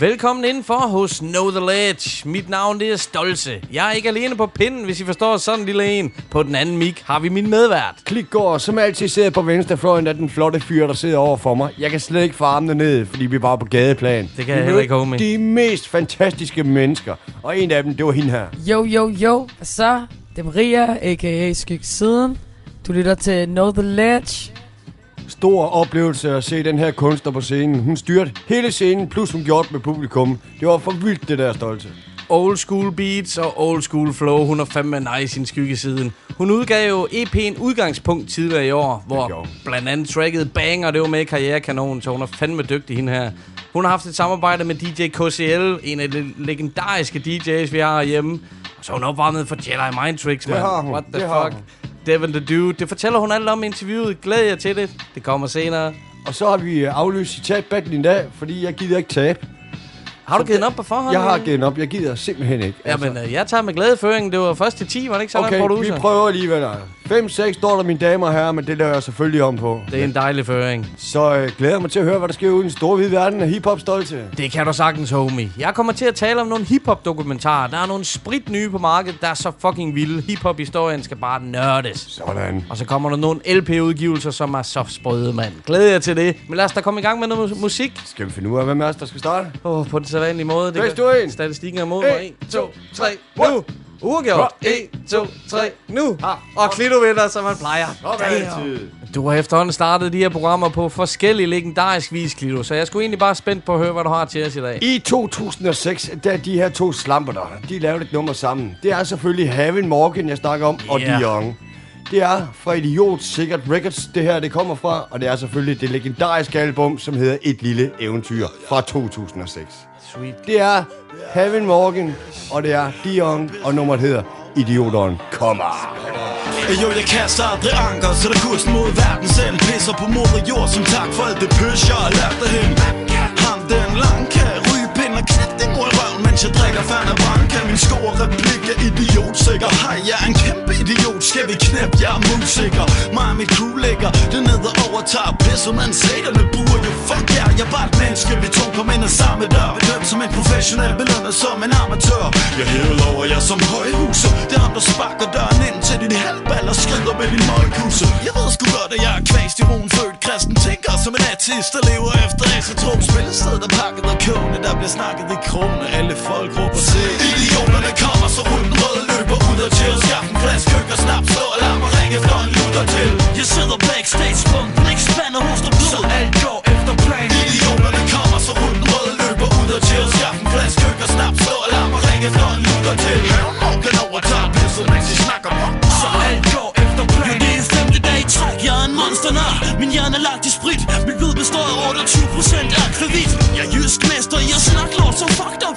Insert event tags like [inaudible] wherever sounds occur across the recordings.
Velkommen indenfor hos Know The Ledge. Mit navn det er Stolse. Jeg er ikke alene på pinden, hvis I forstår sådan en lille en. På den anden mic har vi min medvært. Klikgård, som altid sidder på venstrefløjen af den flotte fyr, der sidder over for mig. Jeg kan slet ikke få armene ned, fordi vi var på gadeplan. Det kan jeg heller ikke, homie. De mest fantastiske mennesker. Og en af dem, det var hende her. Jo, jo, jo. Hvad så? Det er Maria, a.k.a. Skyg Siden. Du lytter til Know The Ledge. Stor oplevelse at se den her kunstner på scenen. Hun styrte hele scenen, plus hun gjorde det med publikum. Det var for vildt, det der stolte. Old school beats og old school flow. Hun er fandme nice i sin skyggesiden. Hun udgav jo EP'en Udgangspunkt tidligere i år, hvor blandt andet tracket Banger, det var med i Karrierekanonen, så hun er fandme dygtig, hende her. Hun har haft et samarbejde med DJ KCL, en af de legendariske DJ's, vi har hjemme. Og så hun opvarmet for Jedi Mind Tricks, man. har hun. What the Det har fuck? hun. Devin the Dude. Det fortæller hun alt om i interviewet. Glæder jer til det. Det kommer senere. Og så har vi øh, aflyst citatbattlen i dag, fordi jeg gider ikke tabe. Har du givet den op på forhånd? Jeg har givet den op. Jeg gider simpelthen ikke. Jamen, øh, jeg tager med glædeføringen. Det var først til 10, var det ikke sådan, okay, producer? vi prøver alligevel. 5-6 står der, mine damer og herrer, men det laver jeg selvfølgelig om på. Det er en dejlig føring. Så øh, glæder jeg mig til at høre, hvad der sker ude i den store hvide verden af hiphop stolte. Det kan du sagtens, homie. Jeg kommer til at tale om nogle hiphop-dokumentarer. Der er nogle sprit nye på markedet, der er så fucking vilde. Hiphop-historien skal bare nørdes. Sådan. Og så kommer der nogle LP-udgivelser, som er så sprøde, mand. Glæder jeg til det. Men lad os da komme i gang med noget mus- musik. Skal vi finde ud af, hvem os, der skal starte? Åh, oh, på den sædvanlige måde. Kan- to, en. Statistikken er mod mig. 1, 2, 3, one. nu! Uafgjort. 1, 2, 3, nu! Og Klito vinder, som man plejer. Damn. Du har efterhånden startet de her programmer på forskellige legendarisk vis, Klito. Så jeg skulle egentlig bare spændt på at høre, hvad du har til os i dag. I 2006, da de her to slamper der, de lavede et nummer sammen. Det er selvfølgelig Havin Morgan, jeg snakker om, og Ja. Dion. Det er fra Idiot Sikkert Records, det her det kommer fra, og det er selvfølgelig det legendariske album, som hedder Et Lille Eventyr fra 2006. Sweet. Det er Havin Morgan, og det er Dion, og nummeret hedder Idioteren kommer. Jo, jeg kaster aldrig anker, så der kursen mod verden selv Pisser på moder jord som tak for alt det pøs, jeg har lært af hende Ham den lang kan ryge pind og knæp den røven mens jeg drikker fanden af branca Min sko og replik er idiotsikker Hej, jeg er en kæmpe idiot, skal vi knæppe, jeg er musiker. Mig og mit crew ligger det ned og overtager pisset Man med buer jo, fuck ja, jeg er bare et menneske. Vi to kom ind ad samme dør. Bedømt som en professionel, belønnet som en amatør. Jeg hæver over jeg som højhuser Det er ham, der sparker døren ind til din halvbal Og skrider med din møgkuse Jeg ved sgu godt, at jeg er kvæst i roen. Født kristen tænker som en artist Der lever efter asotrom Spillestedet der pakket og kåne Der bliver snakket i krone. Alle folk råber se Idioterne kommer, så runden rød løber ud og til Skaff en flaske køk snap Slå alarm og ring efter en lutter til. Jeg sidder backstage på en blikspande hos der blod. Så alt går efter plan. Idioterne kommer, så runden rød løber ud og til Skaff en flaske køk snap Slå alarm og ring efter en lutter til. Havn Morgan overtager pisset, mens I snakker om Så alt går efter plan. Jo, det er femte dag i træk, jeg er en monsternar Min hjerne er lagt i sprit. Mit blod består af 28% af kredit Jeg er jysk mester jeg snakker lort Så fuck dig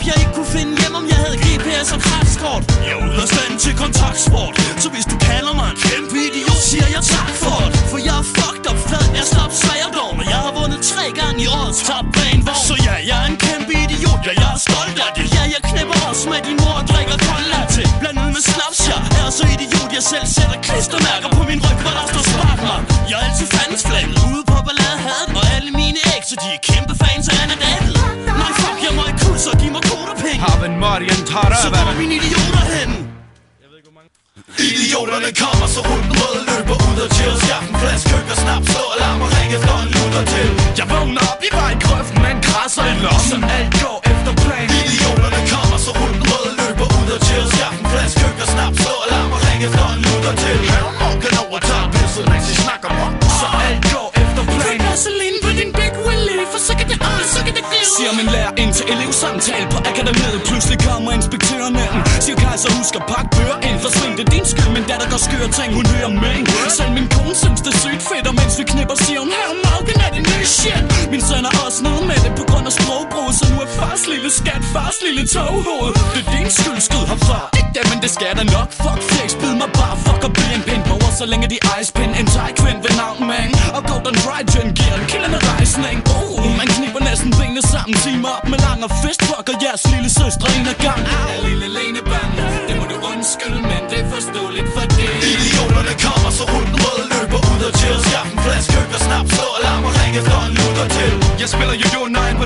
havde som og kræftkort Jeg er ude af stand til kontaktsport. Så hvis du kalder mig en kæmpe idiot Siger jeg tak for det. For jeg er fucked up, flad, jeg slap svært Og Men jeg har vundet tre gange i årets top banevogn. Så ja, jeg er en kæmpe idiot. Ja, jeg er stolt af det. Ja, jeg knipper også med din mor og drikker kold latte. Blandet med snaps, jeg er så idiot Jeg selv sætter klistermærker på min ryg, hvor der står spark mig. Jeg er altid fandens flammet Ude på ballade hadet Og alle mine æg, de er kæmpe Tar Så mine idioter henne? Idioterne kommer, så runden røde løber ud og chill. Skaff en flaske køk og snap, slå alarm og ring efter en lutter til. Jeg vågner op i vejgrøften med en krasser i lommen. Så alt går Siger min lærer ind til elevsamtale på akademiet. Pludselig kommer inspektøren ind. Siger kejser, husk at pakke bøger ind. Forsvind det er din skyld, min datter går skøre ting Hun hører med Selv min kone synes det er sygt fedt Og mens vi knipper, siger hun Her Morgan er det nye shit. Min søn er også nede med det på grund af sprogbrug Så nu er fars lille skat, fars lille toghoved. Det er din skyld, skyd herfra. Ikke det, men det skal der nok. Fuck flex, bid mig bare, fuck og bliv en pind Så længe de ice pin En thai kvind ved navn Mang Og Golden Dry Gin giver en kildende rejsning benene sammen Timer op med lang og fest Fucker jeres lille søstre en af gang Ja, lille leneband Det må du undskylde, men det er forståeligt for det. Idioterne kommer så hunden rød løber ud og chill. Skaff en flaske køb og snap, slå alarm og ring efter en lutter til. Jeg spiller jo jo nøgen på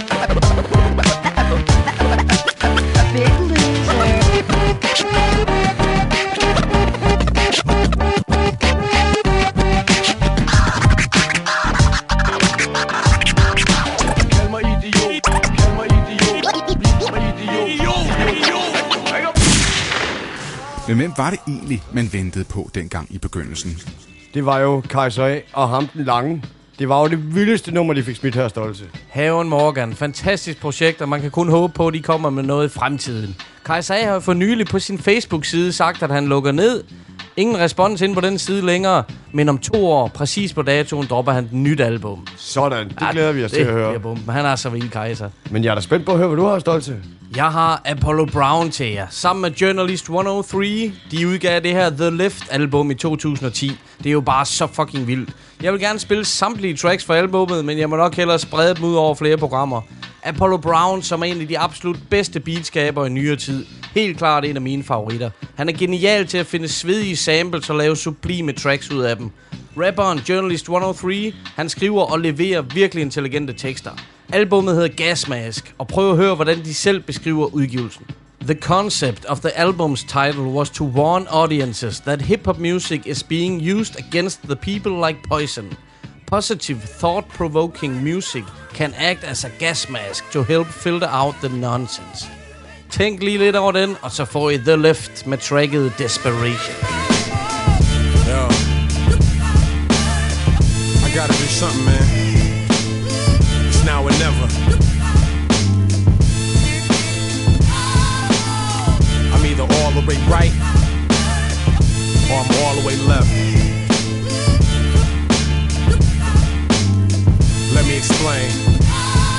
hvem var det egentlig, man ventede på dengang i begyndelsen? Det var jo Kaiser A og ham den lange. Det var jo det vildeste nummer, de fik smidt her stolte. Haven Morgan. Fantastisk projekt, og man kan kun håbe på, at de kommer med noget i fremtiden. Kajsa har jo for nylig på sin Facebook-side sagt, at han lukker ned. Ingen respons ind på den side længere, men om to år, præcis på datoen, dropper han et nyt album. Sådan, det glæder vi os til at Det høre. bliver bomben. Han er så vild, Kajsa. Men jeg er da spændt på at høre, hvad du har stolte. Jeg har Apollo Brown til jer. Sammen med Journalist 103. De udgav det her The Lift album i 2010. Det er jo bare så fucking vildt. Jeg vil gerne spille samtlige tracks fra albummet, men jeg må nok hellere sprede dem ud over flere programmer. Apollo Brown, som er en af de absolut bedste beatskaber i nyere tid. Helt klart en af mine favoritter. Han er genial til at finde svedige samples og lave sublime tracks ud af dem. Rapperen Journalist 103, han skriver og leverer virkelig intelligente tekster. Albummet hedder Gasmask, og prøv at høre, hvordan de selv beskriver udgivelsen. The concept of the album's title was to warn audiences that hip-hop music is being used against the people like poison. Positive, thought-provoking music can act as a gas mask to help filter out the nonsense. Tænk lige lidt over den, og så får I The Lift med tracket Desperation. Yo. I gotta do something, man. Or never. I'm either all the way right or I'm all the way left. Let me explain.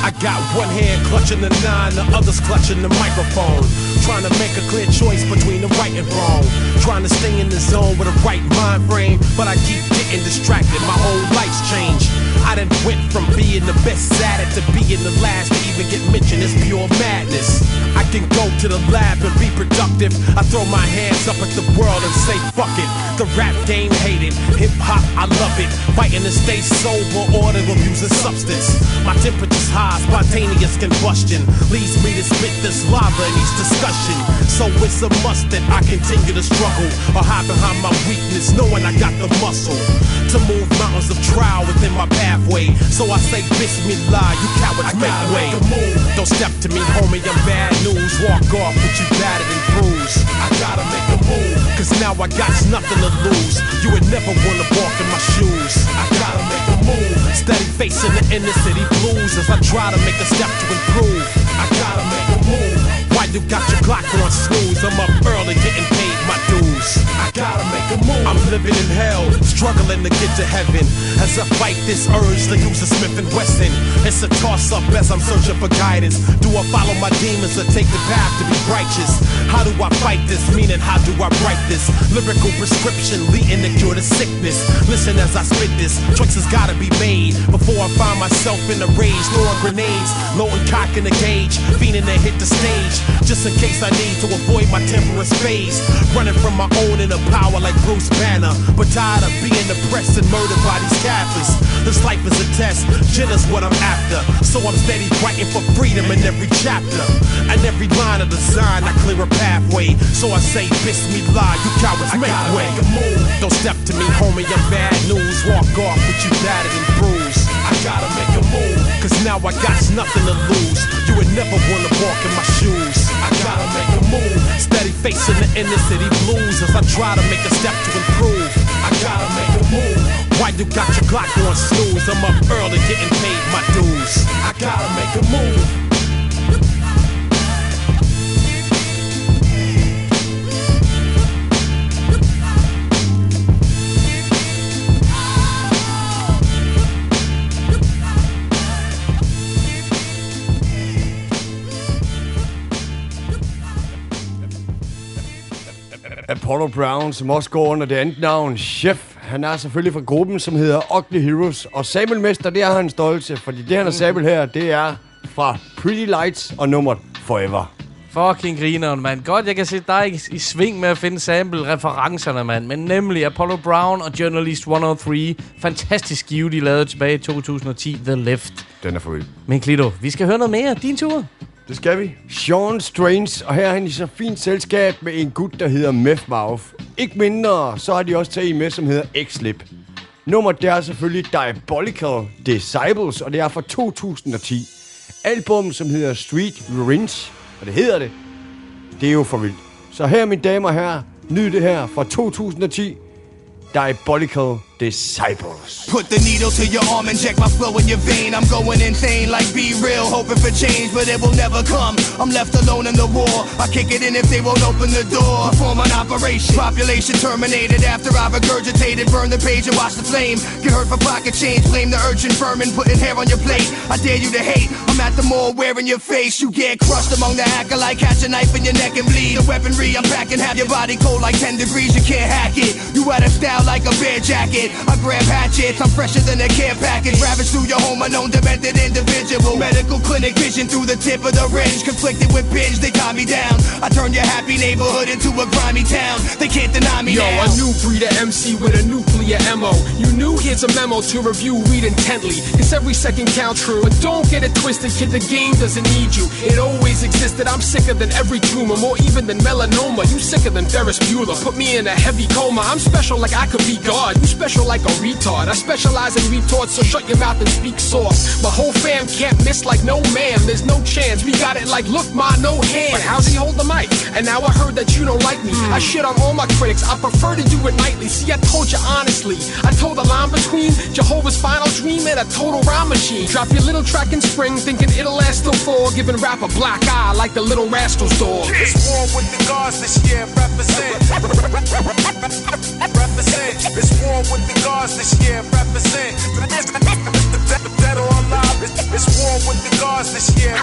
I got one hand clutching the nine, the other's clutching the microphone. Trying to make a clear choice between the right and wrong. Trying to stay in the zone with a right mind frame, but I keep getting distracted. My whole life's changed. I done went from being the best at it to being the last to even get mentioned. It's pure madness. I can go to the lab and be productive. I throw my hands up at the world and say fuck it. The rap game hate it, hip hop I love it. Fighting to stay sober or to abuse a substance. My temperature's high, spontaneous combustion leads me to spit this lava in each discussion. So it's a must that I continue to struggle or hide behind my weakness, knowing I got the muscle to move mountains of trial within my pathway. So I say Bismillah, you cowards make way. Don't step to me, homie, I'm bad news. Walk off with you battered and bruised. I gotta make a move, cause now I got nothing to lose. You would never wanna walk in my shoes. I gotta make a move. Steady facing the inner city blues as I try to make a step to improve. I gotta make a move. Why you got your clock on snooze? I'm up early getting paid my dues. I gotta make a move. I'm living in hell, struggling to get to heaven. As I fight this urge to use a Smith and Wesson. It's a toss up as I'm searching for guidance. Do I follow my demons or take the path to be righteous? How do I fight this? Meaning, how do I write this? Lyrical prescription leading to cure the sickness. Listen as I spit this. Choices gotta be made before I find myself in a rage. Throwing grenades, loading cock in the gauge. Fiending to hit the stage. Just in case I need to avoid my temperance phase. Running from my own inner power like Bruce Banner. But tired of being oppressed and murdered by these Catholics. This life is a test, is what I'm after. So I'm steady fighting for freedom in every chapter. And every line of design, I clear a pathway. So I say, bitch me lie, you cowards make way. Don't step to me, homie, I'm bad news. Walk off with you battered and bruised. I gotta make a move, now I got nothing to lose. You would never wanna walk in my shoes. I gotta make a move, steady facing the inner city blues as I try to make a step to improve. I gotta make a move. Why you got your clock on snooze? I'm up early getting paid my dues. I gotta make a move. Apollo Brown, som også går under det andet navn, Chef. Han er selvfølgelig fra gruppen, som hedder Ugly Heroes. Og Samuel Mester, det er han stolte, fordi det han har Samuel her, det er fra Pretty Lights og nummeret Forever. Fucking grineren, mand. Godt, jeg kan se dig i, i sving med at finde sample-referencerne, mand. Men nemlig Apollo Brown og Journalist 103. Fantastisk skive, de lavede tilbage i 2010, The Lift. Den er for vild. Men Klito, vi skal høre noget mere. Din tur. Det skal vi. Sean Strange, og her er han i så fint selskab med en gut, der hedder Meth Mouth. Ikke mindre, så har de også taget en med, som hedder X-Lip. Nummer det er selvfølgelig Diabolical Disciples, og det er fra 2010. Album, som hedder Street Revenge, og det hedder det. Det er jo for vildt. Så her, mine damer og herrer, nyd det her fra 2010. Diabolical Disciples. Put the needle to your arm, inject my flow in your vein. I'm going insane, like be real, hoping for change, but it will never come. I'm left alone in the war. I kick it in if they won't open the door. Perform an operation. Population terminated after I regurgitated. Burn the page and watch the flame. Get hurt for pocket change. Blame the urchin vermin putting hair on your plate. I dare you to hate. I'm at the mall wearing your face. You get crushed among the hacker like catch a knife in your neck and bleed. The weaponry I'm packing have your body cold like 10 degrees. You can't hack it. You out of style like a bear jacket. I grab hatchets, I'm fresher than a care package. Ravage through your home, unknown demented individual. Medical clinic vision through the tip of the range. Conflicted with binge, they tie me down. I turn your happy neighborhood into a grimy town. They can't deny me Yo, now. a new breed of MC with a nuclear MO. You knew here's a memo to review, read intently. Cause every second count true. But don't get it twisted, kid, the game doesn't need you. It always existed. I'm sicker than every tumor, more even than melanoma. You sicker than Ferris Bueller. Put me in a heavy coma. I'm special like I could be God. You special like a retard. I specialize in retorts, so shut your mouth and speak soft. My whole fam can't miss like no man. There's no chance. We got it like look, ma, no hand. But how's he hold the mic? And now I heard that you don't like me. I shit on all my critics. I prefer to do it nightly. See, I told you honestly. I told the line between Jehovah's final dream and a total rhyme machine. Drop your little track in spring, thinking it'll last till fall. Giving rap a black eye like the little rascal's dog. It's war with the gods this year, represent. [laughs] represent. It's war with the gods this year, represent. Dead or alive, it's, it's war with the gods this year.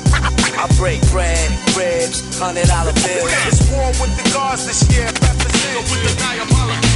I break bread, ribs, hundred dollar bills. It's war with the gods this year, represent. With the diabolical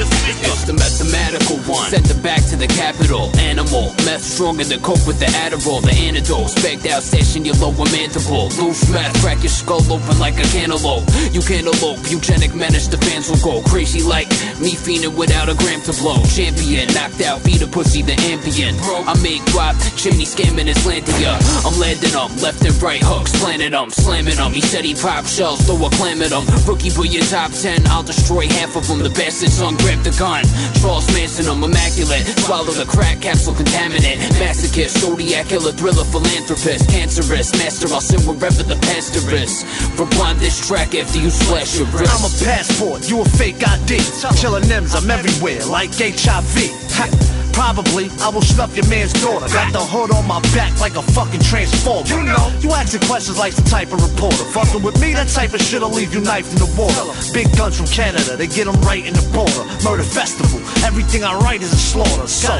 It's the mathematical one. Send it back to the capital. Animal. Meth stronger than coke with the Adderall. The antidote. Specked out session your lower mandible. Loose meth. Crack your skull open like a cantaloupe. You cantaloupe. Eugenic menace. The fans will go crazy like me fiending without a gram to blow. Champion. Knocked out. Feed a pussy. The ambient. I make guap. Chimney scamming Atlantia. I'm landing them. Left and right hooks. Planting them. Slamming them. He said he pop shells. Throw a clam at them. Rookie put your top 10. I'll destroy half of them. The bastard son grab the gun. Charles Manson, I'm immaculate. Swallow the crack capsule contaminant. Masochist, zodiac killer, thriller, philanthropist. Cancerous, master, I'll sing wherever the pastor is. Rewind this track after you slash your wrist. I'm a passport, you a fake ID. Chillin' M's, I'm everywhere, like HIV. Ha. Probably, I will snuff your man's daughter. Got the hood on my back like a fucking transformer. You know, you asking questions like the type of reporter. Fucking with me, that type of shit'll leave you knifed in the water. Big guns from Canada, they get them right in the border. Murder festival, everything I write is a slaughter. So,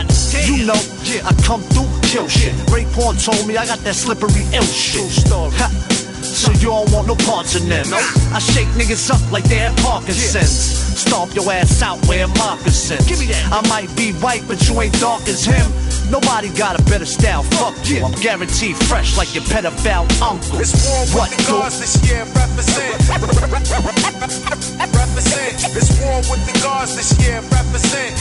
you know, I come through, kill shit. Ray Porn told me I got that slippery ill shit. So you don't want no parts in them. I shake niggas up like they had Parkinson's. Stomp your ass out wearing moccasins. Give me that. I might be white, but you ain't dark as him. Nobody got a better style. Fuck you. I'm guaranteed fresh like your pedophile uncle. It's war with what the go? gods this year, represent. represent. It's war with the gods this year, represent.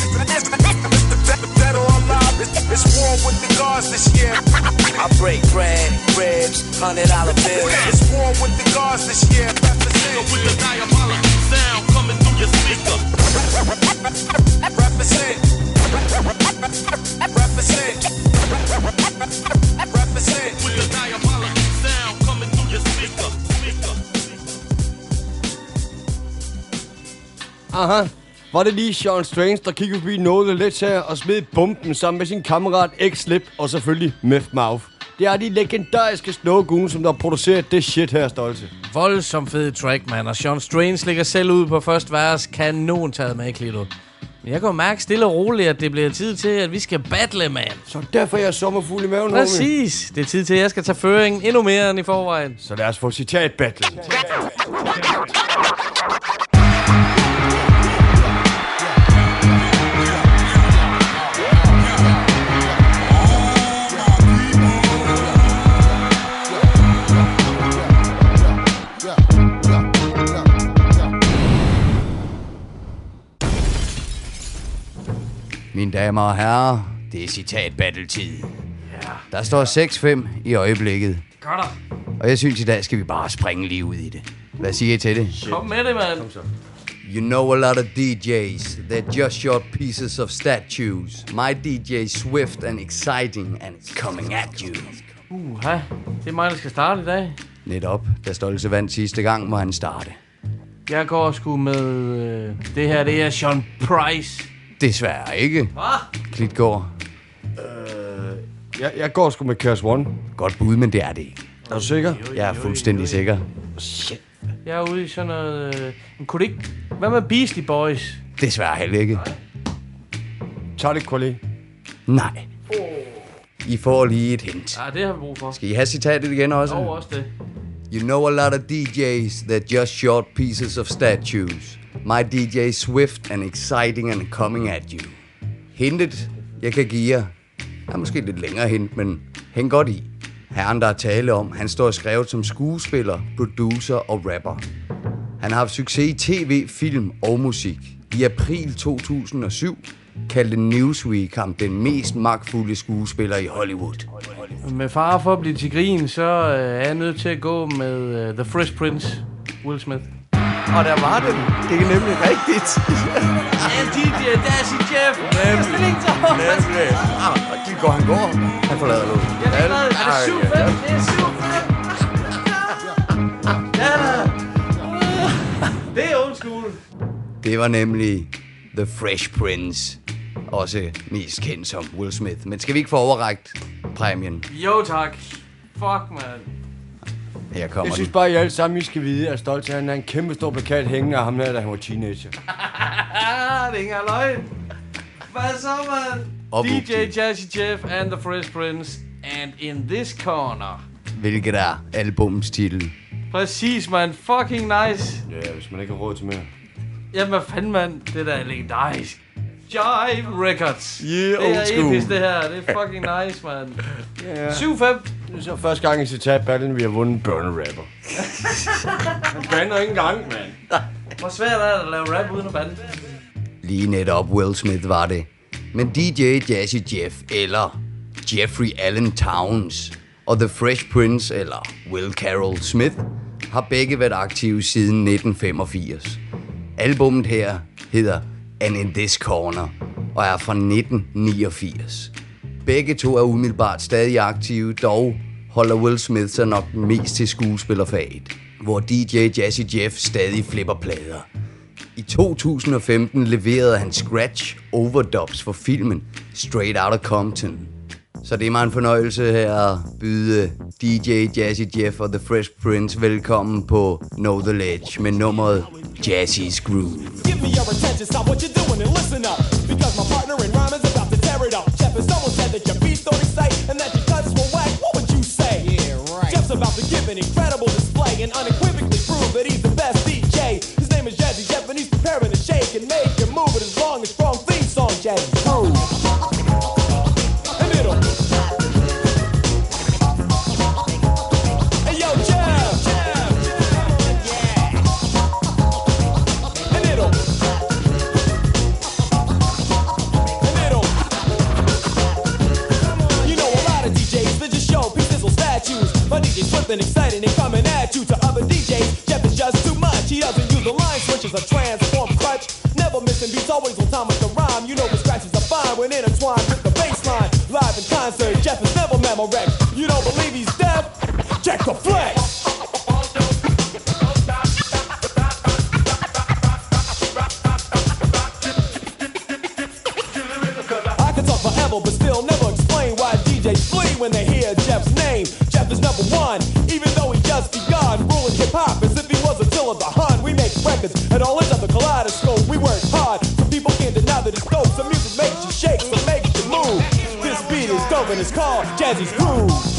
Dead or alive, it's, it's war with the gods this year. I break bread, ribs, hundred dollar bills. It's war with the gods this year, represent. With the diabolical sound coming through your speakers. Represent. Represent. Represent. With the diabolical sound coming through your Speaker. Aha. Var det lige Sean Strange, der kiggede forbi noget lidt her og smed bomben sammen med sin kammerat X-Lip og selvfølgelig Meth Mouth. Det er de legendariske Snow som der har produceret det shit her, Stolte. Voldsom fed track, man. Og Sean Strange ligger selv ud på første vers. Kanon taget med, Klito. Jeg kan jo mærke stille og roligt, at det bliver tid til, at vi skal battle, man. Så derfor er jeg sommerfugl i maven, homie. Præcis. Det er tid til, at jeg skal tage føringen endnu mere end i forvejen. Så lad os få citat battle. Mine damer og herrer, det er citat battle-tid. Der står 6-5 i øjeblikket. Gør der. Og jeg synes, i dag skal vi bare springe lige ud i det. Hvad siger I til det? Kom med det, mand. You know a lot of DJs. They're just short pieces of statues. My DJ is swift and exciting, and it's coming at you. Uha, det er mig, der skal starte i dag. Netop, da Stolte vandt sidste gang, må han starte. Jeg går sgu med... Øh, det her, det er Sean Price. Desværre ikke. Hvad? Klitgaard. Jeg, jeg går sgu med Chaos One. Godt bud, men det er det ikke. Er du sikker? Jeg er fuldstændig sikker. Shit. Jeg er ude i sådan noget... Øh, men kunne det ikke... Hvad med Beastie Boys? Desværre heller ikke. Det Quali. Nej. I får lige et hint. Ja, det har vi brug for. Skal I have citatet igen også? Og også det. You know a lot of DJs that just short pieces of statues. My DJ swift and exciting and coming at you. Hintet, jeg kan give jer, er måske lidt længere hint, men hæng godt i. Herren, der er tale om, han står skrevet som skuespiller, producer og rapper. Han har haft succes i tv, film og musik. I april 2007 kaldte Newsweek ham den mest magtfulde skuespiller i Hollywood. Med far for at blive til grin, så øh, er jeg nødt til at gå med øh, The Fresh Prince, Will Smith. Og der var den. Det er nemlig rigtigt. Ja, DJ Dazzy Jeff. Nemlig. Nemlig. Ah, de går, han går. Han forlader nu. Ja, det er, hvad? er det 7-5? Det er 7-5. Ja, da. Det er old school. Det var nemlig The Fresh Prince. Også mest kendt som Will Smith. Men skal vi ikke få overrækt præmien? Jo, tak. Fuck, man. Her kommer Jeg synes bare, at I alle sammen I skal vide, at stolt han er en kæmpe stor plakat hængende af ham her, da han var teenager. [laughs] det er ikke engang løgn. Hvad så, man? Og DJ. Jazzy Jeff and The Fresh Prince. And in this corner. Hvilket er albumets titel. Præcis, man. Fucking nice. Ja, hvis man ikke har råd til mere. Jamen, hvad fanden, mand? Det der er legendarisk. Jive Records. Yeah, det old er school. episk, det her. Det er fucking nice, man. [laughs] Ja. 7-5. Det er så første gang i citat battlen, vi har vundet Burner Rapper. Han bander ikke engang, mand. Hvor svært er det at lave rap uden at bande? Lige netop Will Smith var det. Men DJ Jazzy Jeff eller Jeffrey Allen Towns og The Fresh Prince eller Will Carroll Smith har begge været aktive siden 1985. Albummet her hedder And in This Corner og er fra 1989. Begge to er umiddelbart stadig aktive, dog holder Will Smith sig nok mest til skuespillerfaget, hvor DJ Jazzy Jeff stadig flipper plader. I 2015 leverede han scratch overdubs for filmen Straight Outta Compton. Så det er mig en fornøjelse her at byde DJ Jazzy Jeff og The Fresh Prince velkommen på Know The Ledge med nummeret Jazzy's Groove. Give me your attention, stop what you're doing and listen up. Because my partner in about to give an incredible display and unequivocally Flipping, exciting, and coming at you. To other DJs, Jeff is just too much. He doesn't use the line switches or transform crutch. Never missing beats, always on time with the rhyme. You know the scratches are fine when intertwined with the bass line. Live in concert, Jeff is never memorex. You don't believe he's deaf? Check the flex. And it's called Jazzy's Groove.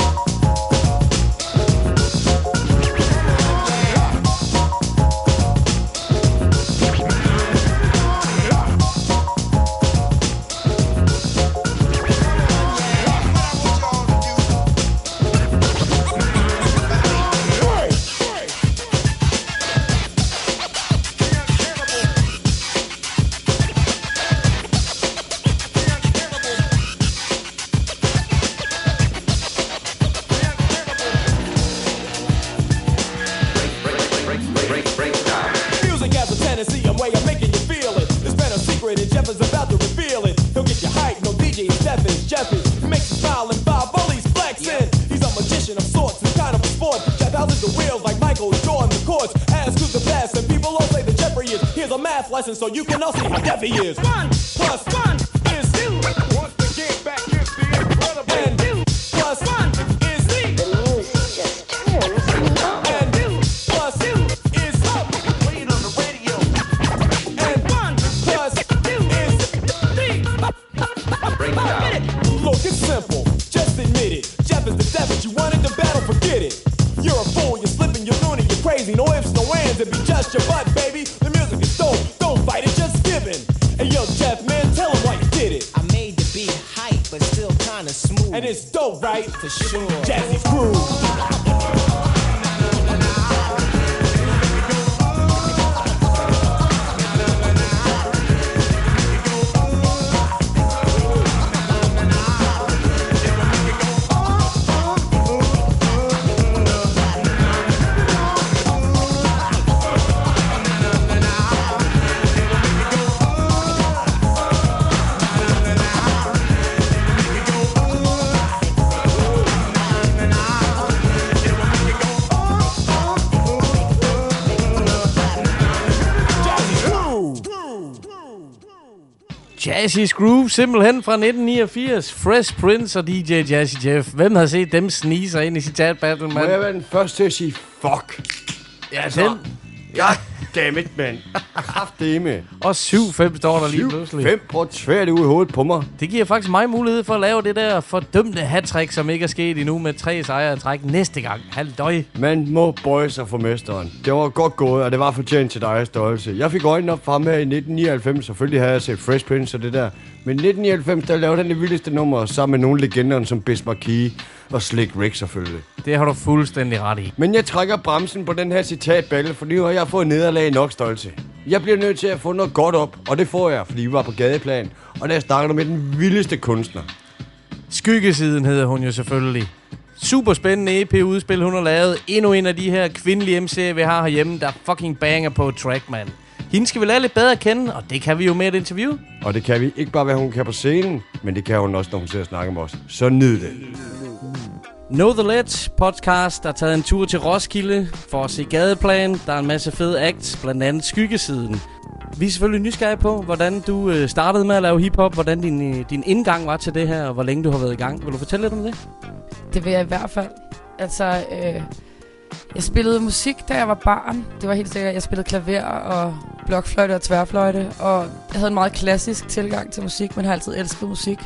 You can all see how deaf he is. For sure. Jazzy's Groove, simpelthen fra 1989. Fresh Prince og DJ Jazzy Jeff. Hvem har set dem snige sig ind i citat battle, Må mand? jeg være den første til at sige fuck? Ja, Altså, den. God damn it, mand. Kraftedeme. Og 7-5 står der lige pludselig. 5 på tvært ud i hovedet på mig. Det giver faktisk mig mulighed for at lave det der fordømte hat som ikke er sket endnu med tre sejre at træk næste gang. Halvdøj. Man må bøje sig for mesteren. Det var godt gået, og det var fortjent til dig, Stolse. Jeg fik øjnene op for ham her i 1999. Selvfølgelig havde jeg set Fresh Prince og det der. Men i 1999, der lavede han det vildeste nummer sammen med nogle legender som Bis Marquis og Slick Rick selvfølgelig. Det har du fuldstændig ret i. Men jeg trækker bremsen på den her citatballe, for nu har jeg fået nederlag nok stolte. Jeg bliver nødt til at få noget godt op, og det får jeg, fordi vi var på gadeplan. Og der snakker du med den vildeste kunstner. Skyggesiden hedder hun jo selvfølgelig. Super spændende EP-udspil, hun har lavet. Endnu en af de her kvindelige MC'er, vi har herhjemme, der fucking banger på track, man. Hende skal vi lære lidt bedre at kende, og det kan vi jo med et interview. Og det kan vi ikke bare, hvad hun kan på scenen, men det kan hun også, når hun ser snakke med os. Så nyd det. Know The Ledge podcast der har taget en tur til Roskilde for at se gadeplan. Der er en masse fede acts, blandt andet Skyggesiden. Vi er selvfølgelig nysgerrige på, hvordan du øh, startede med at lave hiphop, hvordan din, øh, din indgang var til det her, og hvor længe du har været i gang. Vil du fortælle lidt om det? Det vil jeg i hvert fald. Altså, øh, jeg spillede musik, da jeg var barn. Det var helt sikkert, jeg spillede klaver og blokfløjte og tværfløjte. Og jeg havde en meget klassisk tilgang til musik, men har altid elsket musik.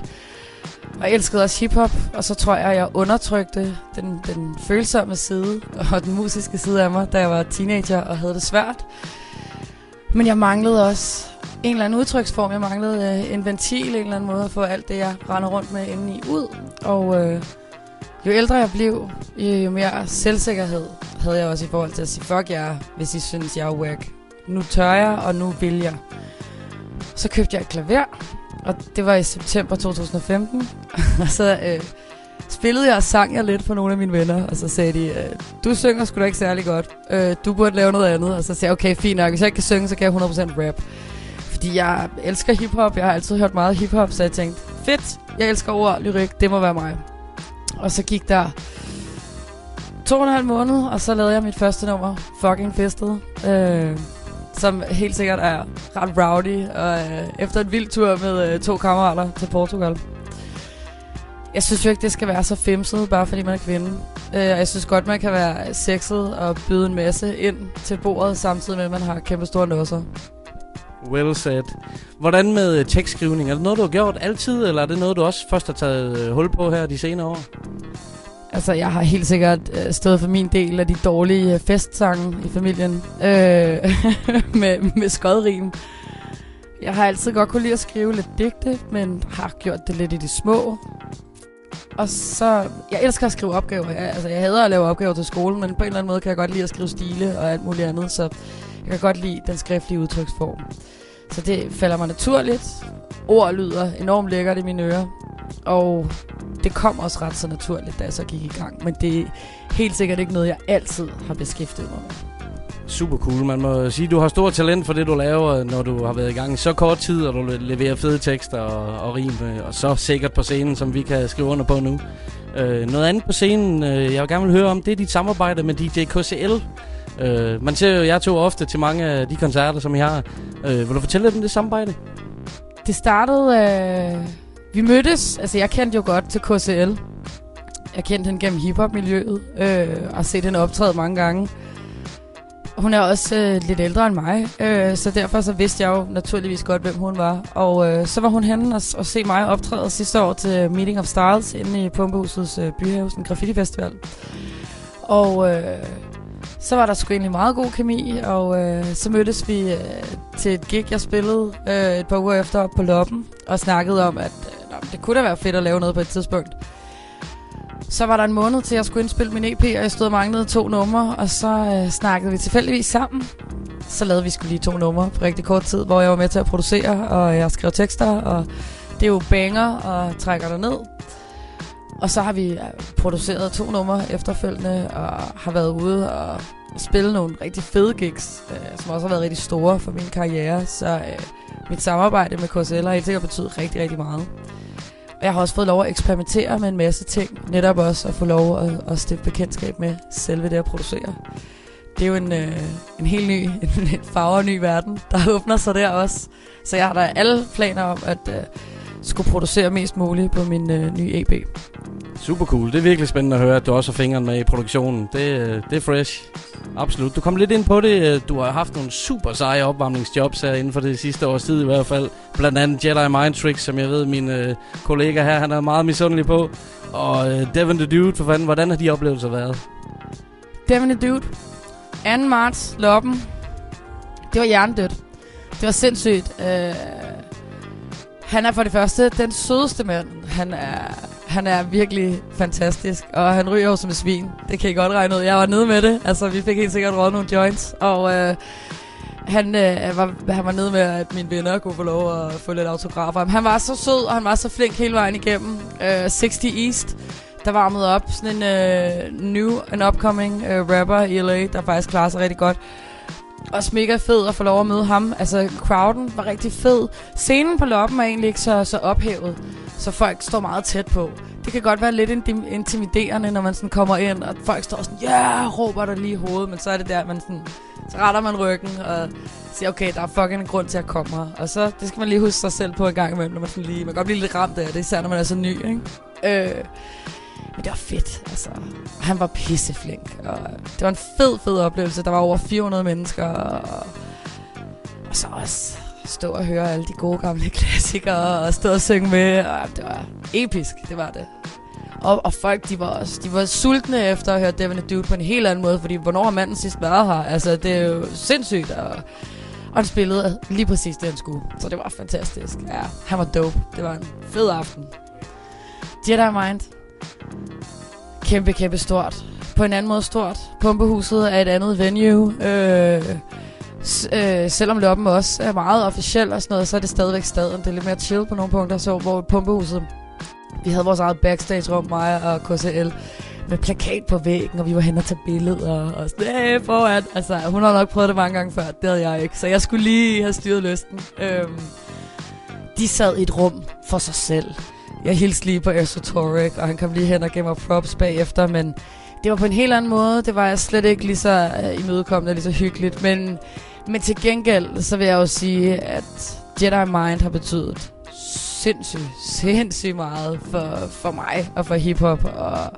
Og jeg elskede også hiphop, og så tror jeg, at jeg undertrykte den, den følsomme side og den musiske side af mig, da jeg var teenager og havde det svært. Men jeg manglede også en eller anden udtryksform. Jeg manglede øh, en ventil, en eller anden måde at få alt det, jeg render rundt med indeni ud. Og øh, jo ældre jeg blev, jo, jo mere selvsikkerhed havde jeg også i forhold til at sige, fuck jer, hvis I synes, jeg er whack. Nu tør jeg, og nu vil jeg. Så købte jeg et klaver, og det var i september 2015. og [laughs] så øh, spillede jeg og sang jeg lidt for nogle af mine venner, og så sagde de, øh, du synger sgu da ikke særlig godt. Øh, du burde lave noget andet. Og så sagde jeg, okay, fint nok, hvis jeg ikke kan synge, så kan jeg 100% rap. Fordi jeg elsker hiphop, jeg har altid hørt meget hiphop, så jeg tænkte, fedt, jeg elsker ord, lyrik, det må være mig. Og så gik der to og en halv måned, og så lavede jeg mit første nummer, Fucking Festet. Øh, som helt sikkert er ret rowdy, og øh, efter en vild tur med øh, to kammerater til Portugal. Jeg synes jo ikke, det skal være så femset, bare fordi man er kvinde. Øh, og jeg synes godt, man kan være sexet og byde en masse ind til bordet, samtidig med, at man har kæmpe store nøsser. Well said. Hvordan med øh, tekstskrivning? Er det noget, du har gjort altid, eller er det noget, du også først har taget øh, hul på her de senere år? Altså, jeg har helt sikkert øh, stået for min del af de dårlige øh, festsange i familien øh, [laughs] med, med skodrim. Jeg har altid godt kunne lide at skrive lidt digte, men har gjort det lidt i de små. Og så, jeg elsker at skrive opgaver. Jeg, altså, jeg hader at lave opgaver til skolen, men på en eller anden måde kan jeg godt lide at skrive stile og alt muligt andet, så jeg kan godt lide den skriftlige udtryksform. Så det falder mig naturligt. Ord lyder enormt lækkert i mine ører. Og det kom også ret så naturligt, da jeg så gik i gang. Men det er helt sikkert ikke noget, jeg altid har beskæftiget mig med. Super cool. Man må sige, du har stor talent for det, du laver, når du har været i gang i så kort tid, og du leverer fede tekster og, og rim, øh, og så sikkert på scenen, som vi kan skrive under på nu. Øh, noget andet på scenen, øh, jeg vil gerne vil høre om, det er dit samarbejde med DJ KCL. Øh, man ser jo jeg to ofte til mange af de koncerter, som I har. Øh, vil du fortælle lidt om det samarbejde? Det startede... Øh, vi mødtes... Altså, jeg kendte jo godt til KCL. Jeg kendte hende gennem hiphop-miljøet. Øh, og har set hende optræde mange gange. Hun er også øh, lidt ældre end mig, øh, så derfor så vidste jeg jo naturligvis godt, hvem hun var. Og øh, så var hun henne og, og se mig optræde sidste år til Meeting of Styles inde i Pumpehusets øh, Byhavsen graffiti-festival. Og øh, så var der sgu egentlig meget god kemi, og øh, så mødtes vi øh, til et gig, jeg spillede øh, et par uger efter op på Loppen, og snakkede om, at øh, det kunne da være fedt at lave noget på et tidspunkt. Så var der en måned til, at jeg skulle indspille min EP, og jeg stod og manglede to numre, og så øh, snakkede vi tilfældigvis sammen. Så lavede vi skulle lige to numre på rigtig kort tid, hvor jeg var med til at producere, og jeg skrev tekster, og det er jo banger og trækker der ned. Og så har vi øh, produceret to numre efterfølgende, og har været ude og spille nogle rigtig fede gigs, øh, som også har været rigtig store for min karriere. Så øh, mit samarbejde med KSL har helt sikkert betydet rigtig, rigtig meget. Og jeg har også fået lov at eksperimentere med en masse ting. Netop også at få lov at, at stifte bekendtskab med selve det at producere. Det er jo en, øh, en helt ny, [laughs] en, en farver ny verden, der åbner sig der også. Så jeg har da alle planer om at øh, skulle producere mest muligt på min øh, nye EP. Super cool. Det er virkelig spændende at høre, at du også har fingeren med i produktionen. Det, øh, det er fresh. Absolut. Du kom lidt ind på det. Øh, Du har haft nogle super seje opvarmningsjobs her inden for det sidste års tid i hvert fald. Blandt andet Jedi Mind Tricks, som jeg ved, min øh, kollega her, han er meget misundelig på. Og øh, Devin the Dude, for fanden, hvordan har de oplevelser været? Devin the Dude. 2. marts, Loppen. Det var hjernedødt. Det var sindssygt. Øh, han er for det første den sødeste mand. Han er, han er virkelig fantastisk. Og han ryger jo som et svin. Det kan I godt regne ud. Jeg var nede med det. Altså, vi fik helt sikkert råd nogle joints. Og øh, han, øh, var, han var nede med, at mine venner kunne få lov at få lidt autografer. Han var så sød, og han var så flink hele vejen igennem. Øh, 60 East, der varmede op. Sådan en øh, new and upcoming øh, rapper i LA, der faktisk klarer sig rigtig godt. Også mega fed at få lov at møde ham. Altså, crowden var rigtig fed. Scenen på loppen er egentlig ikke så, så ophævet, så folk står meget tæt på. Det kan godt være lidt intimiderende, når man sådan kommer ind, og folk står sådan, ja, yeah! råber der lige i hovedet, men så er det der, man sådan, så retter man ryggen og siger, okay, der er fucking en grund til at komme her. Og så, det skal man lige huske sig selv på en gang imellem, når man sådan lige, man kan godt blive lidt ramt af det, især når man er så ny, ikke? Øh, men det var fedt, altså. Han var pisseflink, og det var en fed, fed oplevelse. Der var over 400 mennesker, og, og så også stå og høre alle de gode gamle [laughs] klassikere, og stå og synge med, og det var episk, det var det. Og, og folk, de var også, de var sultne efter at høre Devin the Dude på en helt anden måde, fordi hvornår har manden sidst været her? Altså, det er jo sindssygt, og, og han spillede lige præcis det, han skulle. Så det var fantastisk. Ja, han var dope. Det var en fed aften. Jedi Mind. Kæmpe, kæmpe stort. På en anden måde stort. Pumpehuset er et andet venue. Øh, s- øh, selvom Loppen også er meget officiel og sådan noget, så er det stadigvæk staden. Det er lidt mere chill på nogle punkter, så hvor Pumpehuset... Vi havde vores eget backstage-rum, mig og KCL, med plakat på væggen, og vi var hen og tage billeder, og sådan, hey, foran. Altså, hun har nok prøvet det mange gange før, det havde jeg ikke. Så jeg skulle lige have styret lysten. Øhm, de sad i et rum for sig selv. Jeg hilste lige på Esoteric, og han kom lige hen og gav mig props bagefter, men det var på en helt anden måde. Det var jeg slet ikke lige så øh, imødekommende, lige så hyggeligt. Men, men til gengæld, så vil jeg jo sige, at Jedi Mind har betydet sindssygt, sindssygt meget for, for mig og for hiphop. Og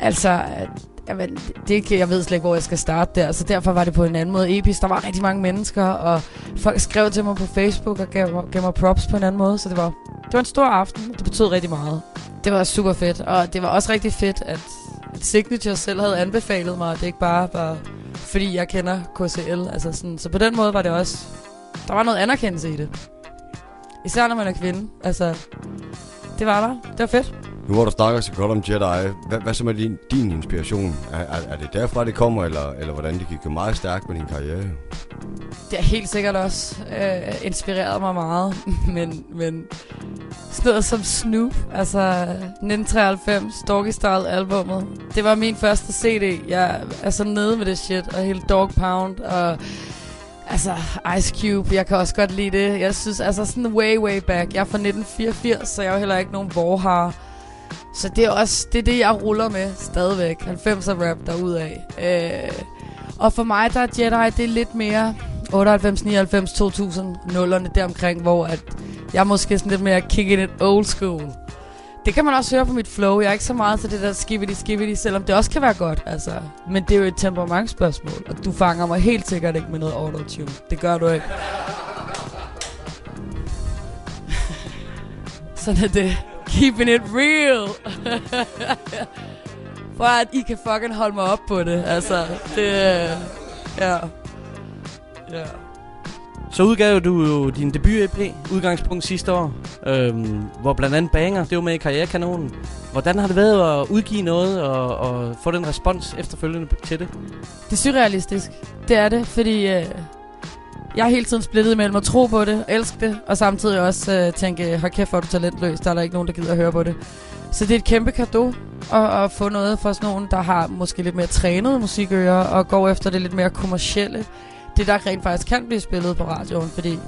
altså, at, jamen, det, kan- jeg ved slet ikke, hvor jeg skal starte der. Så derfor var det på en anden måde episk. Der var rigtig mange mennesker, og folk skrev til mig på Facebook og gav, gav mig props på en anden måde. Så det var, det var en stor aften. Det betød rigtig meget. Det var super fedt, og det var også rigtig fedt, at at Signature selv havde anbefalet mig, at det ikke bare var, fordi jeg kender KCL. Altså sådan, så på den måde var det også, der var noget anerkendelse i det. Især når man er kvinde. Altså, det var der. Det var fedt. Nu hvor du snakker så godt om Jedi, hvad, hvad så med din, din inspiration? Er, er, er det derfra, det kommer, eller, eller hvordan det gik meget stærkt med din karriere? Det har helt sikkert også øh, inspireret mig meget, [laughs] men, men sådan noget som Snoop, altså 1993, Doggy Style albumet. Det var min første CD. Jeg er så nede med det shit, og hele Dog Pound, og altså Ice Cube, jeg kan også godt lide det. Jeg synes, altså sådan way, way back. Jeg er fra 1984, så jeg er jo heller ikke nogen vorhar. Så det er også det, er det jeg ruller med stadigvæk. 90'er rap derudaf. Øh, og for mig, der er Jedi, det er lidt mere 98, 99, 2000, nullerne deromkring, hvor at jeg måske sådan lidt mere kicking it old school. Det kan man også høre på mit flow. Jeg er ikke så meget til det der skibidi skibidi, selvom det også kan være godt. Altså. Men det er jo et temperamentsspørgsmål, og du fanger mig helt sikkert ikke med noget autotune. Det gør du ikke. [laughs] Sådan er det. Keeping it real. [laughs] For at I kan fucking holde mig op på det. Altså, det... øh, Ja. Ja. Så udgav du jo din debut-EP, udgangspunkt sidste år, øhm, hvor blandt andet Banger, det var med i Karrierekanonen. Hvordan har det været at udgive noget og, og få den respons efterfølgende til det? Det er surrealistisk. Det er det, fordi øh, jeg er hele tiden splittet mellem at tro på det, elske det, og samtidig også øh, tænke, hold kæft, hvor er du talentløs, der er der ikke nogen, der gider at høre på det. Så det er et kæmpe gave at, at få noget fra sådan nogen, der har måske lidt mere trænet musikører, og går efter det lidt mere kommercielle. Det, der rent faktisk kan blive spillet på radioen, fordi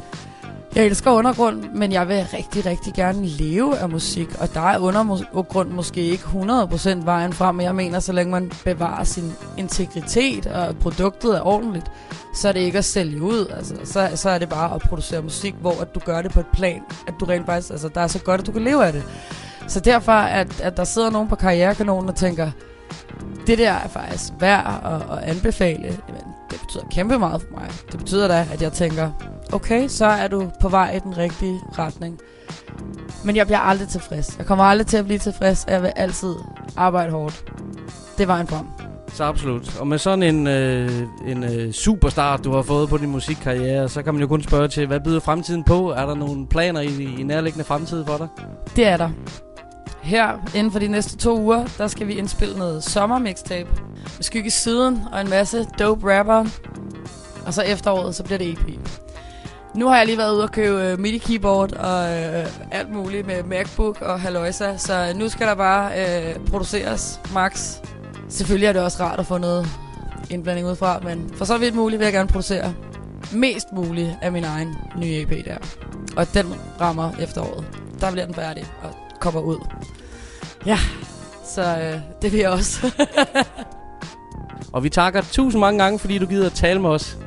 jeg elsker undergrund, men jeg vil rigtig, rigtig gerne leve af musik. Og der er undergrund måske ikke 100% vejen frem, men jeg mener, så længe man bevarer sin integritet, og produktet er ordentligt, så er det ikke at sælge ud. Altså, så, så er det bare at producere musik, hvor at du gør det på et plan, at du rent faktisk, altså, der er så godt, at du kan leve af det. Så derfor, at, at der sidder nogen på karrierekanonen og tænker, det der er faktisk værd at, at anbefale. Det betyder kæmpe meget for mig. Det betyder da, at jeg tænker, okay, så er du på vej i den rigtige retning. Men jeg bliver aldrig tilfreds. Jeg kommer aldrig til at blive tilfreds, og jeg vil altid arbejde hårdt. Det er vejen frem. Så absolut. Og med sådan en, øh, en øh, superstart, du har fået på din musikkarriere, så kan man jo kun spørge til, hvad byder fremtiden på? Er der nogle planer i, i nærliggende fremtid for dig? Det er der. Her, inden for de næste to uger, der skal vi indspille noget sommermixtape. Med skygge siden og en masse dope rapper. Og så efteråret, så bliver det EP. Nu har jeg lige været ude øh, og købe uh, MIDI-keyboard og uh, alt muligt med MacBook og Haloisa. Så nu skal der bare uh, produceres max. Selvfølgelig er det også rart at få noget indblanding udefra, men for så vidt muligt vil jeg gerne producere mest muligt af min egen nye EP der. Og den rammer efteråret. Der bliver den færdig og kommer ud. Ja, så øh, det vil jeg også. [laughs] Og vi takker tusind mange gange, fordi du gider at tale med os.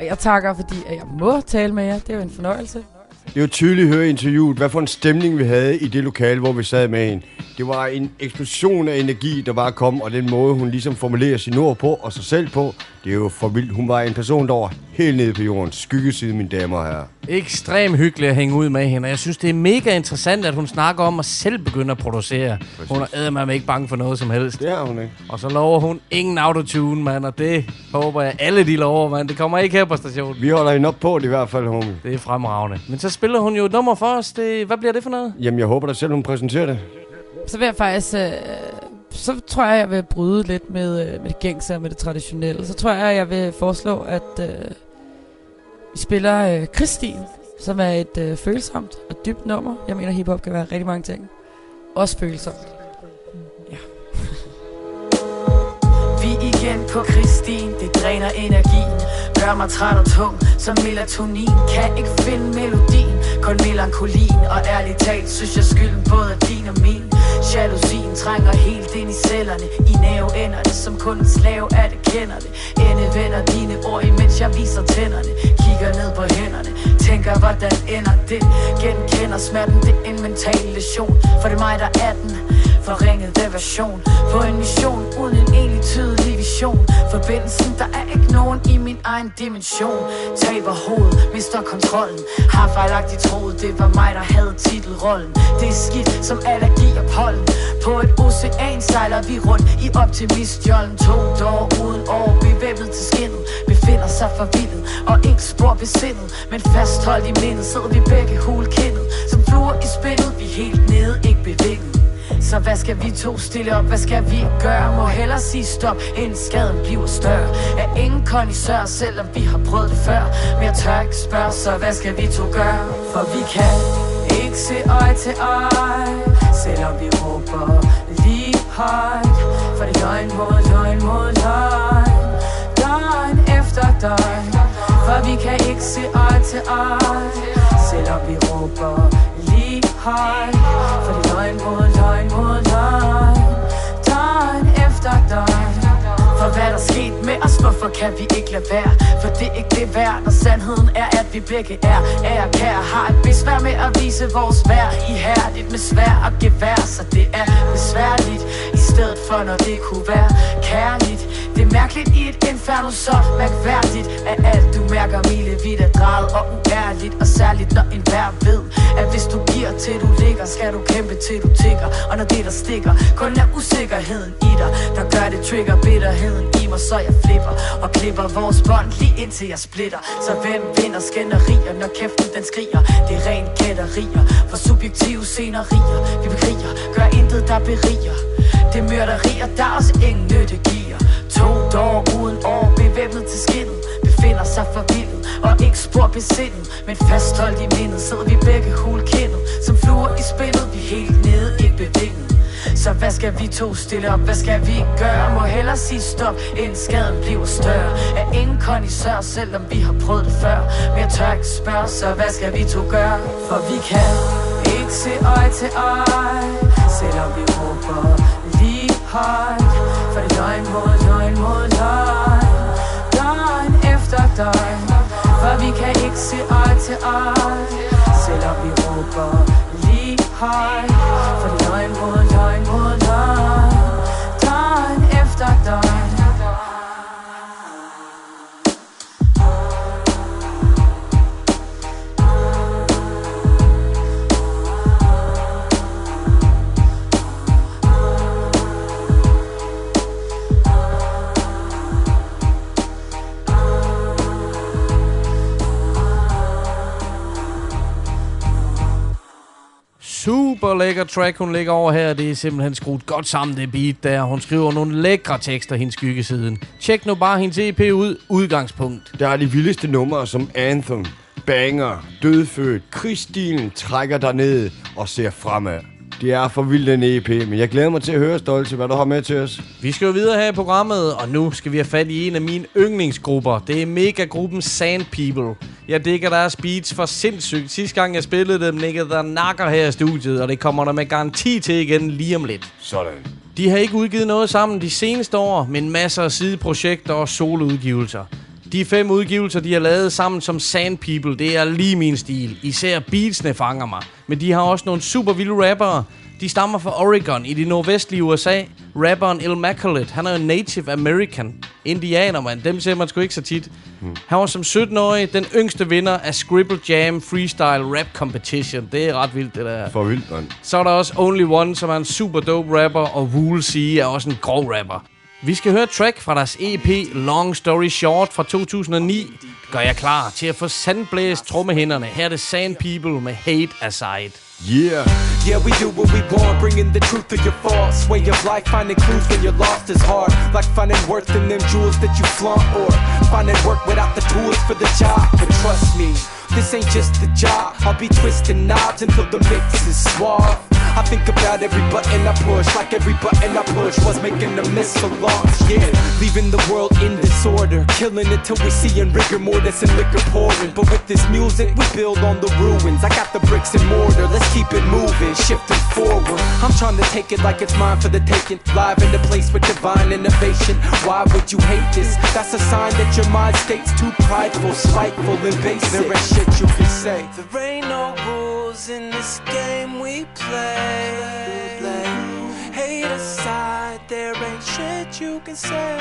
Og jeg takker, fordi at jeg må tale med jer. Det er jo en fornøjelse. Det er jo tydeligt at høre interviewet, hvad for en stemning vi havde i det lokale, hvor vi sad med hende. Det var en eksplosion af energi, der var kommet, og den måde, hun ligesom formulerer sin ord på, og sig selv på, det er jo for vildt. Hun var en person, der var helt nede på jordens skyggeside, mine damer og herrer. Ekstrem hyggeligt at hænge ud med hende, og jeg synes, det er mega interessant, at hun snakker om at selv begynde at producere. Præcis. Hun er eddermame ikke bange for noget som helst. Det er hun ikke. Og så lover hun ingen autotune, mand, og det håber jeg alle de lover, mand. Det kommer ikke her på stationen. Vi holder hende op på det i hvert fald, homie. Det er fremragende. Men så spiller hun jo et nummer for os. Det, hvad bliver det for noget? Jamen, jeg håber da selv, hun præsenterer det. Så vil jeg faktisk... Øh, så tror jeg, jeg vil bryde lidt med, øh, med det gængse og med det traditionelle. Så tror jeg, jeg vil foreslå, at øh, vi spiller øh, Kristin, som er et øh, følsomt og dybt nummer. Jeg mener, hiphop kan være rigtig mange ting. Også følsomt. Ja. [laughs] Vi igen på Christine, det dræner energien Gør mig træt og tung som melatonin Kan ikke finde melodien, kun melankolin. Og ærligt talt synes jeg skylden både er din og min Jalousien trænger helt ind i cellerne. I næveenderne, som kun en slave er det kender det. Endevender dine ord, imens jeg viser tænderne. Kigger ned på hænderne, tænker hvordan ender det? Genkender smerten, det er en mental lesion For det er mig, der er den forringet version På en mission uden en egentlig tydelig vision. Forbindelsen, der er ikke nogen i min egen dimension. Taber hovedet, mister kontrollen. Har fejlagtigt troet, det var mig, der havde titelrollen. Det er skidt som allergi og pollen. På et ocean sejler vi rundt i optimistjollen. To dår uden år, bevæbnet til skinnet Befinder sig forvildet og ikke spor besindet Men fastholdt i mindet sidder vi begge hulkindet Som fluer i spillet, vi helt nede, ikke bevæget så hvad skal vi to stille op? Hvad skal vi gøre? Må hellere sige stop, inden skaden bliver større Er ingen kondisør, selvom vi har prøvet det før Men jeg tør ikke spørge, så hvad skal vi to gøre? For vi kan ikke ikke se øje til øje Selvom vi råber lige højt For det er løgn mod løgn mod løgn Døgn efter døgn For vi kan ikke se øje til øje Selvom vi råber hej. For det er løgn mod løgn mod løgn. Døgn efter døgn. For hvad der sket med os, hvorfor kan vi ikke lade være? For det er ikke det værd, når sandheden er, at vi begge er Ære kære. Har et besvær med at vise vores værd. Ihærdigt med svær og gevær, så det er besværligt I stedet for når det kunne være kærligt. Det er mærkeligt i et inferno så mærkværdigt At alt du mærker milevidt er drejet og uærligt Og særligt når en vær ved At hvis du giver til du ligger, skal du kæmpe til du tigger Og når det der stikker, kun er usikkerheden i dig Der gør det trigger bitterheden i mig, så jeg flipper Og klipper vores bånd lige indtil jeg splitter. Så hvem vinder skænderier, når kæften den skriger? Det er rent kætterier for subjektive scenerier. Vi bekriger, gør intet der beriger. Det er mørderier der også ingen nytte giver. To dår uden år, bevæbnet til skinnet Befinder sig forvildet og ikke spor besindet Men fastholdt i mindet, sidder vi begge hulkindet Som fluer i spillet, vi helt nede, ikke bevinget så hvad skal vi to stille op? Hvad skal vi gøre? Må hellere sige stop, inden skaden bliver større Er ingen kondisør, selvom vi har prøvet det før Men jeg tør ikke spørge, så hvad skal vi to gøre? For vi kan ikke se øje til øje Selvom vi råber lige For det døgn mod døgn mod døgn. Døgn efter døgn. For vi kan ikke se øje til øje Selvom vi råber lige højt For det døgn mod døgn mod døgn. Døgn efter døgn. Super lækker track, hun ligger over her. Det er simpelthen skruet godt sammen, det beat der. Hun skriver nogle lækre tekster, hendes skyggesiden. Tjek nu bare hendes EP ud. Udgangspunkt. Der er de vildeste numre som Anthem, Banger, Dødfødt, Krigsstilen trækker dig ned og ser fremad. Det er for vildt en EP, men jeg glæder mig til at høre, Stolte, hvad du har med til os. Vi skal jo videre her i programmet, og nu skal vi have fat i en af mine yndlingsgrupper. Det er megagruppen Sand People. Jeg digger deres beats for sindssygt. Sidste gang jeg spillede dem, nikkede der nakker her i studiet, og det kommer der med garanti til igen lige om lidt. Sådan. De har ikke udgivet noget sammen de seneste år, men masser af sideprojekter og soloudgivelser. De fem udgivelser, de har lavet sammen som Sand People, det er lige min stil. Især beatsene fanger mig. Men de har også nogle super vilde rappere. De stammer fra Oregon i det nordvestlige USA. Rapperen Immaculate, han er jo native American. Indianer, man. Dem ser man sgu ikke så tit. Hmm. Han var som 17-årig den yngste vinder af Scribble Jam Freestyle Rap Competition. Det er ret vildt, det der. For vildt, mand. Så er der også Only One, som er en super dope rapper, og Woolsey er også en grov rapper. Vi skal høre track fra deres EP Long Story Short fra 2009. Det gør jeg klar til at få sandblæst trommehænderne. Her er det Sand People med Hate Aside. Yeah. Yeah, we do what we want, bringing the truth to your false way of life. Finding clues when you're lost is hard, like finding worth in them jewels that you flaunt, or finding work without the tools for the job. But trust me, this ain't just the job. I'll be twisting knobs until the mix is suave. I think about every button I push, like every button I push was making a missile launch. Yeah, leaving the world in disorder, killing it till we see in rigor mortis and liquor pouring. But with this music, we build on the ruins. I got the bricks and mortar, let's keep it moving, shifting forward. I'm trying to take it like it's mine for the taking. Live in the place with divine innovation. Why would you hate this? That's a sign that your mind state's too prideful, spiteful, and basic. There ain't shit you can say. There ain't no rules in this game we play. Hate aside, there ain't shit you can say.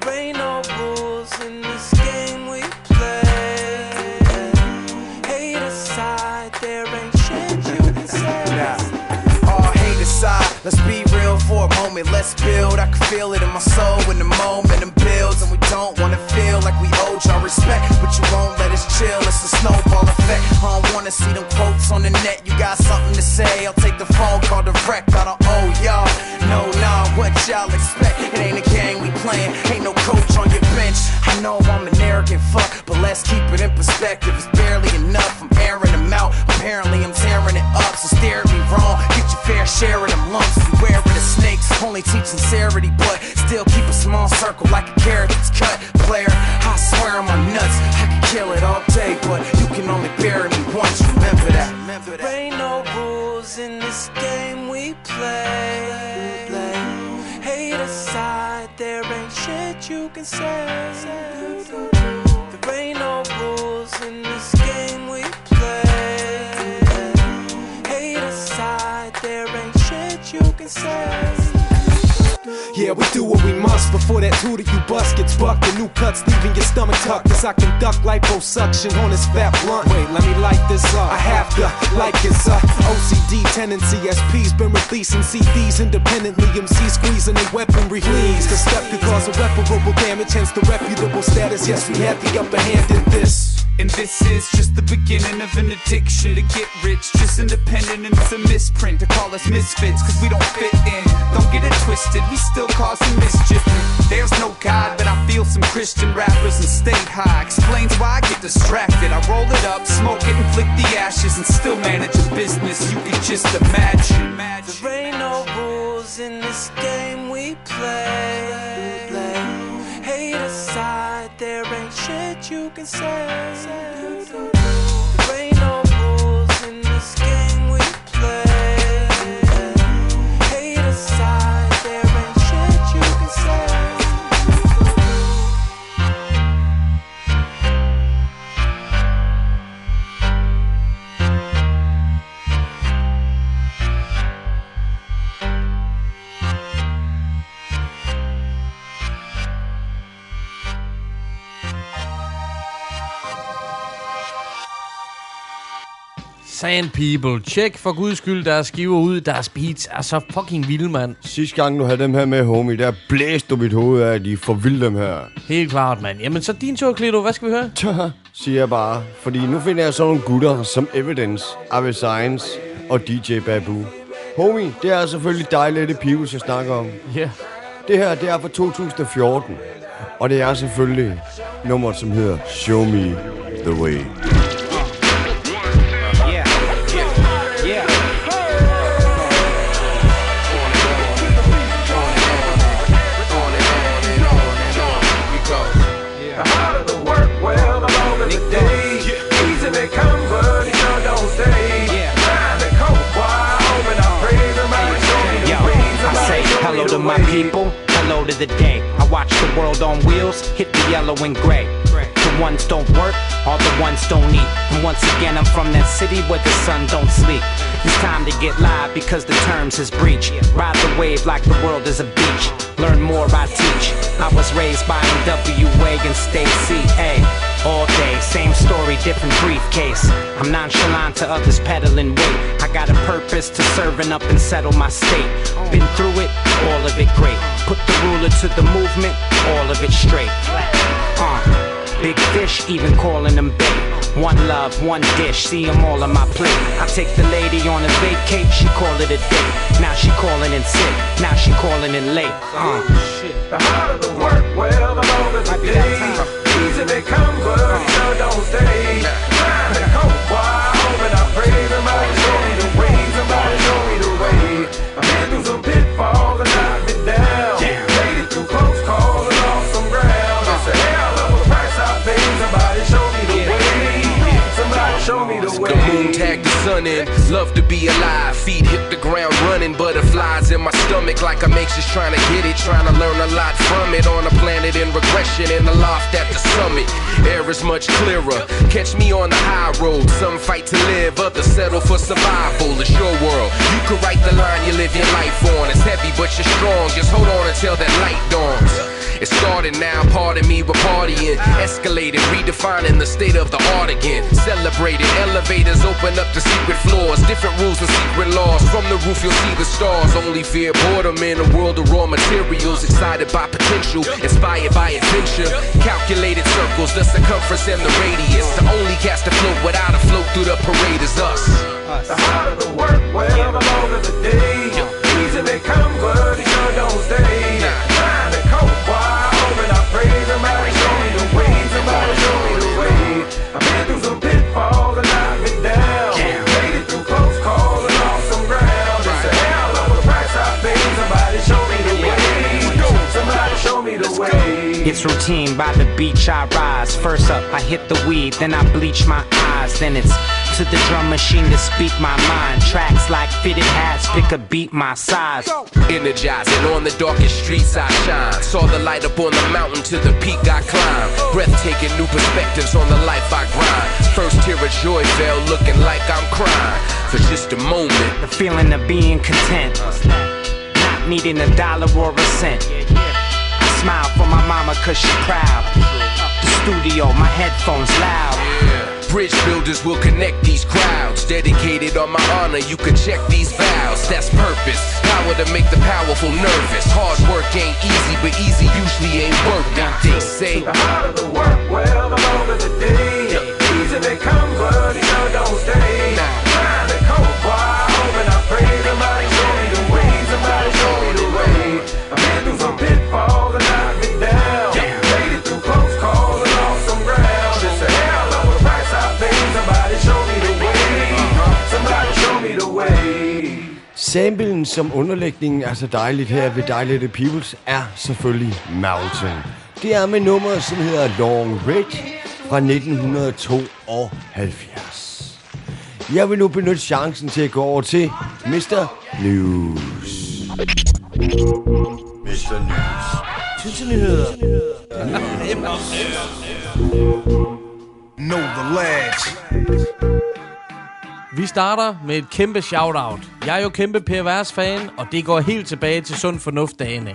There ain't no rules in this game we play. Hate aside, there ain't shit you can say. Nah. All hate aside, let's be moment. Let's build. I can feel it in my soul when the momentum builds, and we don't wanna feel like we owe y'all respect, but you won't let us chill. It's a snowball effect. I don't wanna see them quotes on the net. You got something to say? I'll take the phone call direct. I don't owe y'all. No, nah, what y'all expect? It ain't a game we playing. Ain't no coach on your bench. I know I'm an arrogant fuck, but let's keep it in perspective. It's barely enough. I'm airing them out. Apparently I'm tearing it up. So stare at me wrong, get your fair share of them lumps. Beware of the snakes, only teach sincerity, but still keep a small circle like a carrot that's cut. Player, I swear on my nuts, I could kill it all day, but you can only bury me once. Remember that. There ain't no rules in this game we play. There ain't shit you can say. We do what we must before that that you bust gets bucked. The new cuts leaving your stomach tucked as I conduct liposuction on this fat blunt. Wait, let me light this up. I have to, like it's a OCD tendency. SP's been releasing CDs independently. MC squeezing their weaponry. Please, the step could cause irreparable damage, hence the reputable status. Yes, we have the upper hand in this. And this is just the beginning of an addiction to get rich. Just independent and it's a misprint to call us misfits, cause we don't fit in. Don't get it twisted, we still causing mischief. There's no God, but I feel some Christian rappers and state high. Explains why I get distracted. I roll it up, smoke it, and flick the ashes, and still manage a business. You can just imagine. There ain't no rules in this game we play. Say. Sand People. Tjek for guds skyld deres skiver ud. Deres beats er så fucking vilde, mand. Sidste gang, du havde dem her med, homie, der blæste du mit hoved af, at de for vilde, dem her. Helt klart, mand. Jamen, så din tur, Klito. Hvad skal vi høre? Tja, siger jeg bare. Fordi nu finder jeg sådan nogle gutter som Evidence, Ave Science og DJ Babu. Homie, det er selvfølgelig dig, Lette Pibus, jeg snakker om. Ja. Yeah. Det her, det er fra 2014. Og det er selvfølgelig nummeret, som hedder Show Me The Way. To the day. I watch the world on wheels, hit the yellow and gray. The ones don't work, all the ones don't eat. And once again, I'm from that city where the sun don't sleep. It's time to get live because the terms is breach. Ride the wave like the world is a beach. Learn more, I teach. I was raised by NWA and stay CA. All day, same story, different briefcase. I'm nonchalant to others peddling weight. I got a purpose to serving up and settle my state. Been through it, all of it great. Put the ruler to the movement, all of it straight. Uh, big fish, even calling them bait. One love, one dish, see 'em all on my plate. I take the lady on a vacate, she call it a date. Now she calling in sick, now she calling in late. Uh. The harder the work, well, the longer the day. Easy they come, but sure don't stay. Trying to cope while hoping I somebody in. Love to be alive. Feet hit the ground running. Butterflies in my stomach like I'm anxious trying to get it. Trying to learn a lot from it. On a planet in regression in the loft at the summit. Air is much clearer. Catch me on the high road. Some fight to live, others settle for survival. It's your world. You could write the line you live your life on. It's heavy, but you're strong. Just hold on until that light dawns. It started now, pardon me, we're partying. Escalated, redefining the state of the art again. Celebrated, elevators open up to secret floors. Different rules and secret laws. From the roof, you'll see the stars. Only fear boredom in a world of raw materials. Excited by potential, inspired by adventure. Calculated circles, the circumference and the radius. The only cast afloat without a float through the parade is us. The harder the work, well, the longer the day. It's routine by the beach I rise. First up, I hit the weed, then I bleach my eyes. Then it's to the drum machine to speak my mind. Tracks like fitted hats, pick a beat my size. Energizing on the darkest streets I shine. Saw the light up on the mountain to the peak I climb. Breathtaking new perspectives on the life I grind. First tear of joy fell looking like I'm crying. For just a moment. The feeling of being content. Not needing a dollar or a cent. Smile for my mama cause she proud. The studio, my headphones loud. Bridge builders will connect these crowds. Dedicated on my honor, you can check these vows. That's purpose. Power to make the powerful nervous. Hard work ain't easy, but easy usually ain't work. They say. The harder the work, well, the longer the day. Samplen som underlægningen er så dejligt her ved Dejlige The Peoples er selvfølgelig Mountain. Det er med nummeret, som hedder Long Red fra 1972. Jeg vil nu benytte chancen til at gå over til Mr. News. Mr. News. Tidsnyheder. Know the lads. Vi starter med et kæmpe shout-out. Jeg er jo kæmpe Per Vers fan, og det går helt tilbage til Sund Fornuft-dagene.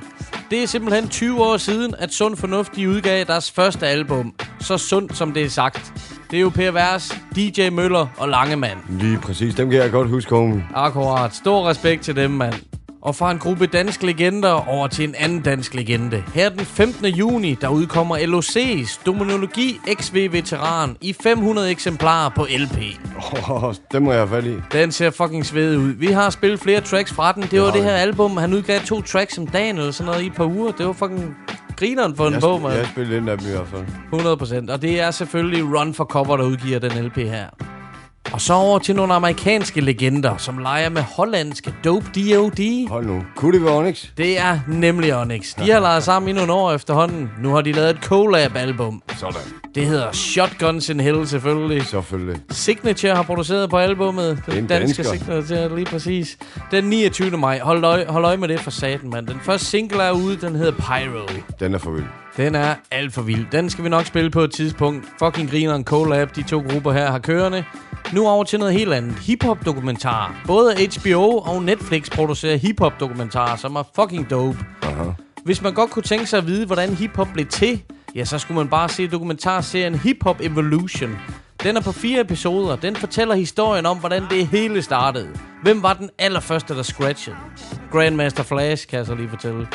Det er simpelthen 20 år siden, at Sund Fornuft de udgav deres første album. Så sundt, som det er sagt. Det er jo Per Vers, DJ Møller og Langemand. Lige præcis, dem kan jeg godt huske, homie. Akkurat. Stor respekt til dem, mand. Og fra en gruppe danske legender over til en anden dansk legende. Her den 15. juni, der udkommer LOC's Dominologi XV-veteran i 500 eksemplarer på LP. Oh, det må jeg have fat i. Den ser fucking sved ud. Vi har spillet flere tracks fra den. Det var har det her album, han udgav to tracks om dagen eller sådan noget i et par uger. Det var fucking grineren for en Jeg, bog, mand. jeg spillede ind af dem i hvert fald. 100%. Og det er selvfølgelig Run for Cover, der udgiver den LP her. Og så over til nogle amerikanske legender, som leger med hollandske Dope D.O.D. Hold nu. Kunne det være Onyx? Det er nemlig Onyx. De har leget sammen i nogle år efterhånden. Nu har de lavet et collab-album. Sådan. Det hedder Shotguns in Hell selvfølgelig. Selvfølgelig. Signature har produceret på albummet. Den en danske. Signature, lige præcis. Den 29. maj. Hold øje, hold øje med det for saten, mand. Den første single er ude, den hedder Pyro. Den er for vild. Den er alt for vild. Den skal vi nok spille på et tidspunkt. Fucking griner en collab, de to grupper her har kørende. Nu over til noget helt andet. Hip-hop-dokumentar. Både HBO og Netflix producerer hip-hop-dokumentarer, som er fucking dope. Aha. Hvis man godt kunne tænke sig at vide, hvordan hiphop blev til, ja, så skulle man bare se dokumentarserien Hip Hop Evolution. Den er på fire episoder. Den fortæller historien om, hvordan det hele startede. Hvem var den allerførste, der scratchede? Grandmaster Flash, kan jeg så lige fortælle.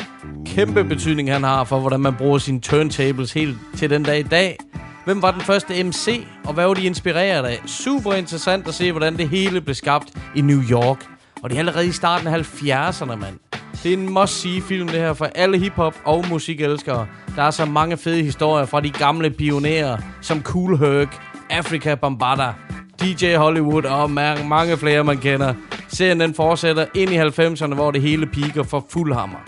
Kæmpe betydning han har for, hvordan man bruger sine turntables helt til den dag i dag. Hvem var den første MC, og hvad var de inspireret af? Super interessant at se, hvordan det hele blev skabt i New York. Og det er allerede i starten af 70'erne, mand. Det er en must-see film, det her, for alle hiphop og musikelskere. Der er så mange fede historier fra de gamle pionerer, som Cool Herc, Africa Bambaataa, DJ Hollywood og mange flere, man kender. Serien den fortsætter ind i 90'erne, hvor det hele piker for fuld hammer.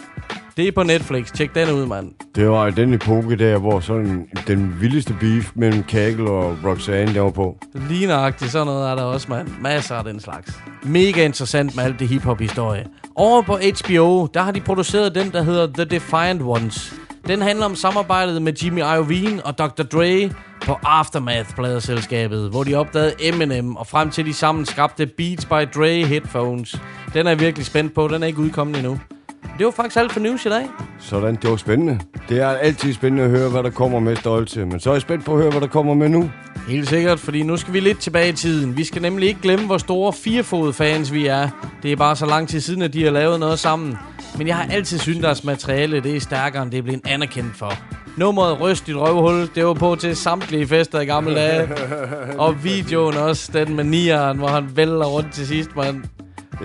Det er på Netflix. Tjek den ud, mand. Det var den epoke der, hvor sådan den vildeste beef mellem Kagel og Roxanne, der var på. Lige nøjagtigt, sådan noget er der også, mand. Masser af den slags. Mega interessant med alt det hiphop-historie. Over på HBO, der har de produceret den, der hedder The Defiant Ones. Den handler om samarbejdet med Jimmy Iovine og Dr. Dre på Aftermath-pladeselskabet, hvor de opdagede Eminem, og frem til de sammen skabte Beats by Dre headphones. Den er jeg virkelig spændt på, den er ikke udkommet endnu. Det var faktisk alt for news i dag. Sådan, det var spændende. Det er altid spændende at høre, hvad der kommer med stolte. Men så er jeg spændt på at høre, hvad der kommer med nu. Helt sikkert, fordi nu skal vi lidt tilbage i tiden. Vi skal nemlig ikke glemme, hvor store firefod fans vi er. Det er bare så lang tid siden, at de har lavet noget sammen. Men jeg har altid syntes, deres materiale det er stærkere, end det er blevet anerkendt for. Nummeret Røst et røvhul, det var på til samtlige fester i gamle dage. Og videoen også, den med nieren, hvor han vælger rundt til sidst, man.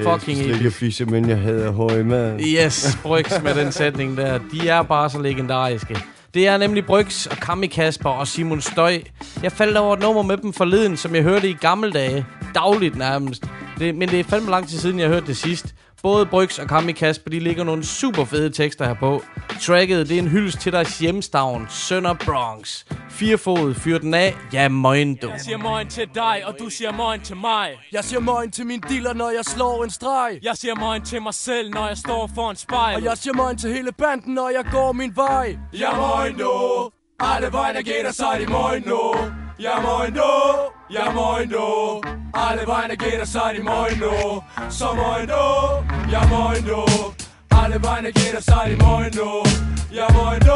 Fucking Slikke episk. fisse, men jeg hader høj i maden. Yes, Bryggs med den sætning der. De er bare så legendariske. Det er nemlig Bryggs og Kami Kasper og Simon Støj. Jeg faldt over et nummer med dem forleden, som jeg hørte i gamle dage. Dagligt nærmest. Det, men det er fandme lang tid siden, jeg har hørt det sidst. Både Bryx og Kami Kasper, de ligger nogle super fede tekster her på. Tracket, det er en hyldest til deres hjemstavn, Sønder Bronx. Firefod, fyr den af, ja møgen du. Jeg siger morgen til dig, og du siger morgen til mig. Jeg siger morgen til min dealer, når jeg slår en streg. Jeg siger morgen til mig selv, når jeg står foran spejl. Og jeg siger morgen til hele banden, når jeg går min vej. Ja, morgen nu. Alle vegne gætter sig i morgen nu. Ja, morgen nu. Ja, moin du. Alle Weine geht es an die Moin du. So moin du. Ja, moin du. Alle Weine geht es an die Moin du. Ja, moin du.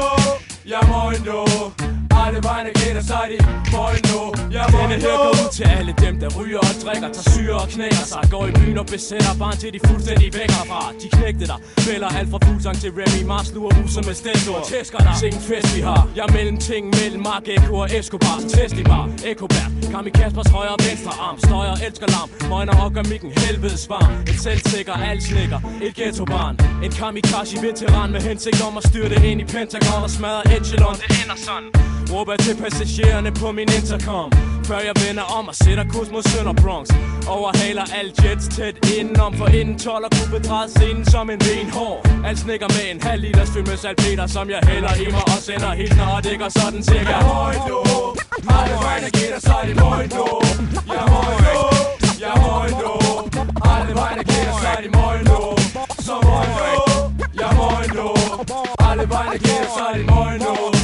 Ja, moin du morgen nu. og så er de Boy no, jeg Ja, Denne her går ud til alle dem, der ryger og drikker, tager syre og knækker sig. Går i byen og besætter barn til de fuldstændig væk herfra. De knægte dig, fælder alt fra Fuglsang til Remy Mars, lurer muser med stændor. Tæsker dig, se en fest vi har. Jeg er mellem ting, mellem Mark Eko og Escobar. Test i bar, Ekobert, i Kaspers højre og venstre arm. Støjer, elsker larm, møgner og gør mikken helvedes varm. Et selvsikker, alsnikker, et ghettobarn. En kamikaze veteran med hensigt om at det ind i Pentagon og smadre Echelon. Det ender sådan. Råber til passagererne på min intercom Før jeg vender om og sætter kurs mod Sønder Bronx Overhaler alle jets tæt indenom For inden 12 og kunne bedræde scenen som en ven hår Alt snikker med en halv liter fyld med salpeter Som jeg hælder i mig og sender hilsner Og det går sådan cirka Ja, høj nu. Alle vegne gætter er det morgen nu. Ja, høj nu. Ja, høj nu. Alle vegne gætter er det morgen nu. Så morgen nu. Ja, høj nu. Alle vegne gætter er det morgen nu.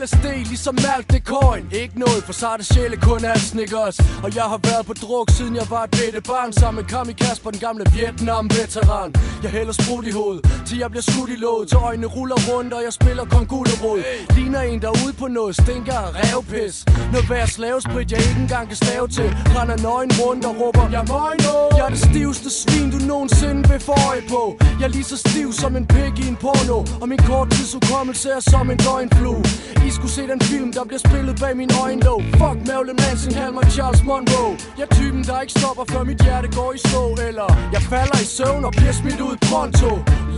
LSD, ligesom Malt det coin Ikke noget for sarte sjæle, kun alt snickers. Og jeg har været på druk, siden jeg var et bitte barn Sammen med Kami Kasper, den gamle Vietnam-veteran. Jeg hælder sprut i hovedet, til jeg bliver skudt i låget. Til øjnene ruller rundt, og jeg spiller kong Gullerod Ligner en, der er ude på noget, stinker af revpis Noget værd slavesprit, jeg ikke engang kan stave til Render nøgen rundt og råber, jeg møgno Jeg er det stiveste svin, du nogensinde vil få øje på. Jeg er lige så stiv som en pig i en porno Og min kort korttidsudkommelse er som en døgnflue. I skulle se den film, der bliver spillet bag min øjenlåg. Fuck Marilyn Manson, kald mig Charles Monroe. Jeg er typen, der ikke stopper, før mit hjerte går i stå. Eller jeg falder i søvn og bliver smidt ud pronto.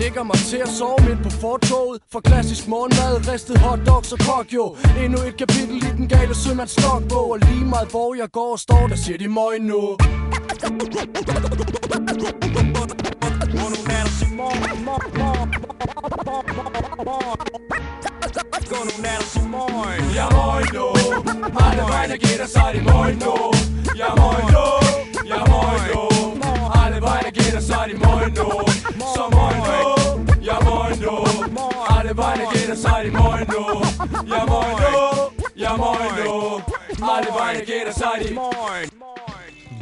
Ligger mig til at sove midt på fortoget For klassisk morgenmad, ristet hotdogs og kokjo Endnu et kapitel i den gale sømands stokbog Og lige meget hvor jeg går og står, der siger de møg nu. Ja, morgen nu. Alle vegne gætter sig i morgen nu. Ja, morgen nu. Ja, morgen nu. Alle vegne så er det morgen nu. Så morgen nu. Ja, morgen nu. Alle vegne så er det morgen nu. Ja, morgen nu. Ja, morgen nu. Alle vegne så er det morgen.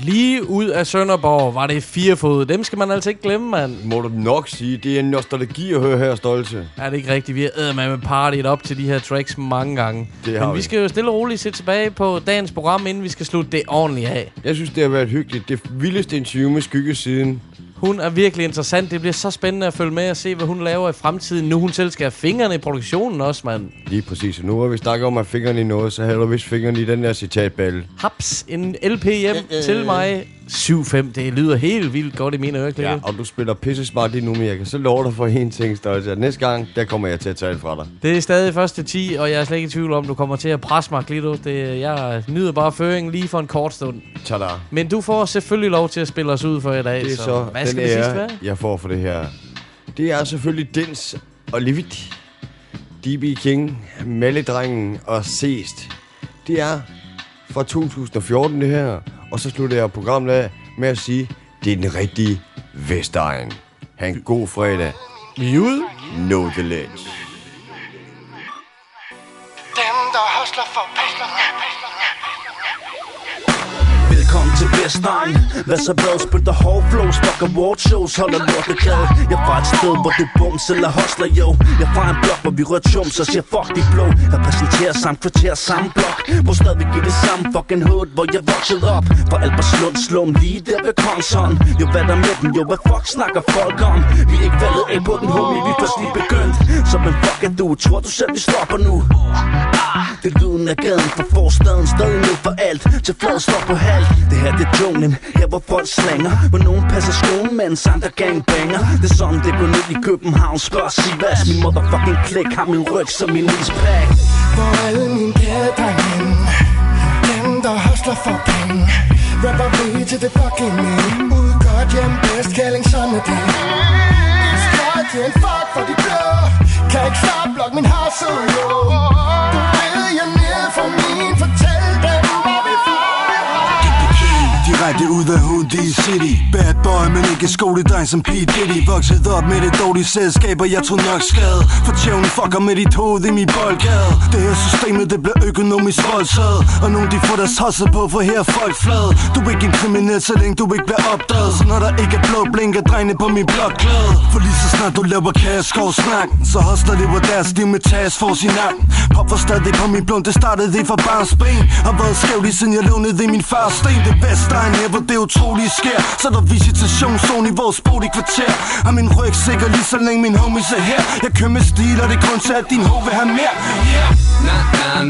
Lige ud af Sønderborg var det firefod. Dem skal man altså ikke glemme, mand. Må du nok sige, det er en nostalgi at høre her, Stolte. Er det ikke rigtigt? Vi har med med partiet op til de her tracks mange gange. Det har Men vi vi. skal jo stille og roligt se tilbage på dagens program, inden vi skal slutte det ordentligt af. Jeg synes, det har været hyggeligt. Det vildeste interview med skyggesiden. Hun er virkelig interessant. Det bliver så spændende at følge med og se, hvad hun laver i fremtiden. Nu hun selv skal have fingrene i produktionen også, mand. Lige præcis. Og nu har vi snakket om at have fingrene i noget, så havde du vist fingrene i den der citatballe. Haps, en LP hjem til mig. 7-5, det lyder helt vildt godt i mine ører, Ja, og du spiller pisse smart lige nu, men jeg kan så love dig for en ting, at Næste gang, der kommer jeg til at det fra dig. Det er stadig første 10, og jeg er slet ikke i tvivl om, du kommer til at presse mig, Glido. Det, jeg nyder bare føringen lige for en kort stund. Tada. Men du får selvfølgelig lov til at spille os ud for i dag. Det er så, hvad den skal det sidste ære, være? jeg får for det her. Det er selvfølgelig Dens og Levit, DB King, Malledrengen og Seest. Det er fra 2014 det her, og så slutter jeg programmet af med at sige, det er den rigtige Vestegn. Ha' en god fredag. Vi er ude. No the ledge. Dem, der hustler for pengene. Velkommen til Hvad så hvad? Spytter hård flows Fucker award shows. Holder lortet glad Jeg er fra et sted Hvor du bums eller hostler, jo Jeg er fra en blok Hvor vi rører chum Så siger fuck de blå. Repræsenterer samme kvarter Samme blok. Hvor stadig i det samme fucking hood Hvor jeg voksede op. Fra Albertslund, Slum Lige der ved Kongshånd. Jo hvad der med den Jo hvad fuck snakker folk om? Vi er ikke faldet af på den homie. Vi først lige begyndt. Så men fuck at du? Tror du selv vi stopper nu? Det er lyden af gaden fra forstaden Stadig ned for alt. Til flad står på halv. Det her det er junglen Her hvor folk slanger Hvor nogen passer skolen Mens andre gangbanger. Det er sådan det går ned i København. Spørg sig vas Min motherfucking klik Har min ryg som min ispack Hvor alle mine gadedrenge Dem der hustler for penge. Rapper vi til det fucking end Ud godt hjem bedst Kælling sådan er det til en fuck for de blå. Kan ikke stop blok min hustle jo Du ved jeg nede for min Fortæl dem Direkte ud af Hundi City. Bad boy, men ikke skoledreng som P. Diddy. Vokset op med det dårlige selskab, og jeg tog nok skade. For tjævnen fucker med dit hoved i min boldgade. Det her systemet, det bliver økonomisk voldtaget. Og nogen de får deres hustle på, for her er folk flad. Du er ikke en kriminel, så længe du ikke bliver opdaget. Så når der ikke er blå blinker, drengene på min blokglæde For lige så snart du laver kaos, snak Så hustler det på deres liv med task for sin nakken Pop for stadig på min blund, det startede det fra barns ben Har været skævlig, siden jeg lånede det min fars sten? Det Vestegn her, hvor det utrolige sker. Så er der visitationszone i vores bolig kvarter Har min ryg sikker lige så længe min homies er her. Jeg kører med stil, og det er kun til at din hoved vil have mere. Yeah. Na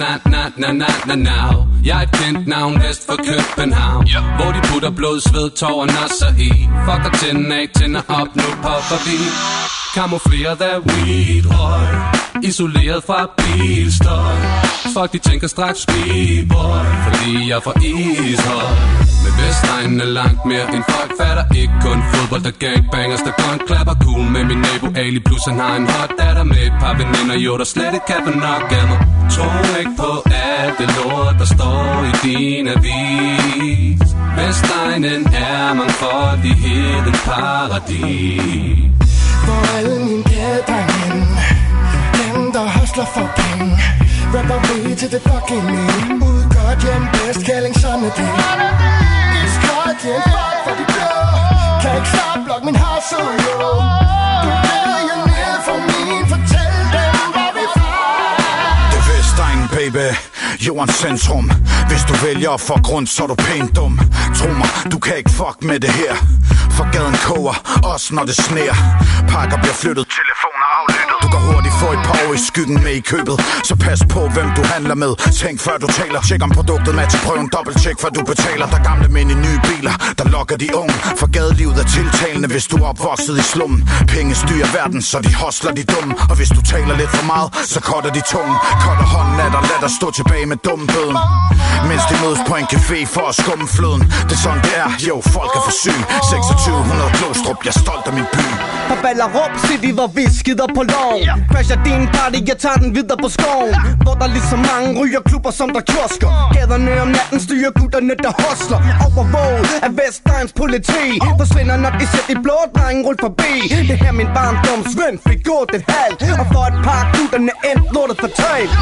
na na na na na na. Jeg er et kendt navn vest for København. Hvor de putter blod, sved, tår og nasser i. Fucker tænden af, tænder op, nu popper vi Kamufleret af weed røg Isoleret fra bilstøj. Fuck, de tænker straks b-boy Fordi jeg er fra Ishøj. Med Vestegnen er langt mere end folk fatter Ikke kun fodbold, der gangbangers, der gun klapper Cool med min nabo Ali, plus han har en hot datter Med et par veninder, jo, der slet ikke kan få nok af mig. Tro ikke på alt det lort, der står i din avis. Vestegnen er mangfoldigheden paradis. Hvor alle mine kæder hen Dem der hostler for penge. Rapper vi til det fucking men Ud godt hjem bedst Kælling sådan er det. Iskold til en fuck for de blå. Kan ikke stop blok min hustle jo. Du ved jeg ned for min Fortæl dem hvor vi fra Det er Vestegnen, baby. Jordens centrum. Hvis du vælger at fuck grund, så er du pænt dum. Tro mig, du kan ikke fuck med det her. For gaden koger, også når det sner Pakker bliver flyttet, telefoner aflyttet kan hurtigt få et par år i skyggen med i købet. Så pas på, hvem du handler med. Tænk før du taler. Tjek om produktet med til prøven Dobbelt tjek før du betaler. Der gamle mænd i nye biler Der lokker de unge. For gadelivet er tiltalende Hvis du er opvokset i slummen Penge styrer verden, så de hostler de dumme. Og hvis du taler lidt for meget, så cutter de tungen. Cutter hånden af dig, lad dig stå tilbage med dumbøden Mens de mødes på en café for at skumme fløden. Det er sådan det er, jo folk er for syge. 2600 Klostrup jeg er stolt af min by. På Ballerup City, hvor vi skider på yeah. Crasher din party, jeg tager den videre på skoven. Hvor der lige så mange ryger klubber som der kiosker. Gaderne om natten styrer gutterne, der hostler. Overvåget af Vestegns politi. Forsvinder når de ser de blå drenge rulle forbi. Det her min barndoms ven fik gået et halvt. Og for et par gutterne endt lortet fortalt.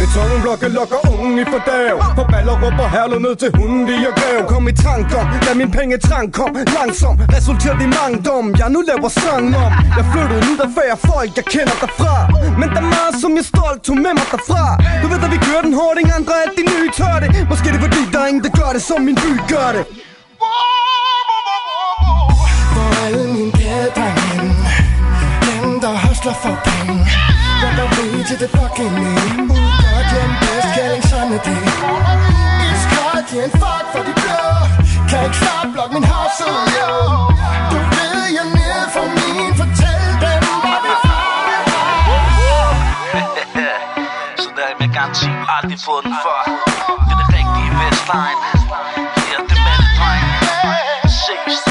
Betonblokke lokker ungen i fordav På baller råber Herlev ned til hunden, de jeg gav Kom i tanke om, da min penge trang kom Langsom, resulterede i mangdom Jeg nu laver sang om. Jeg flyttede nu der færre folk, jeg kender derfra. Men der er meget som jeg stolt tog med mig derfra. Du ved at vi kører den hårdt, ingen andre at de nye tør det. Måske det er fordi der er ingen der gør det som min by gør det. Hvor alle mine gadedrenge Dem der hustler for penge. Hvor der ved til det fucking men Ud godt hjem bedst Kælling sådan er det. Iskold til en fuck for de blå Kan ikke stop blok min hustle yo Så der er med garanti aldrig fået den før Det er det rigtige Vestegn Ja, det er med det, dreng Ses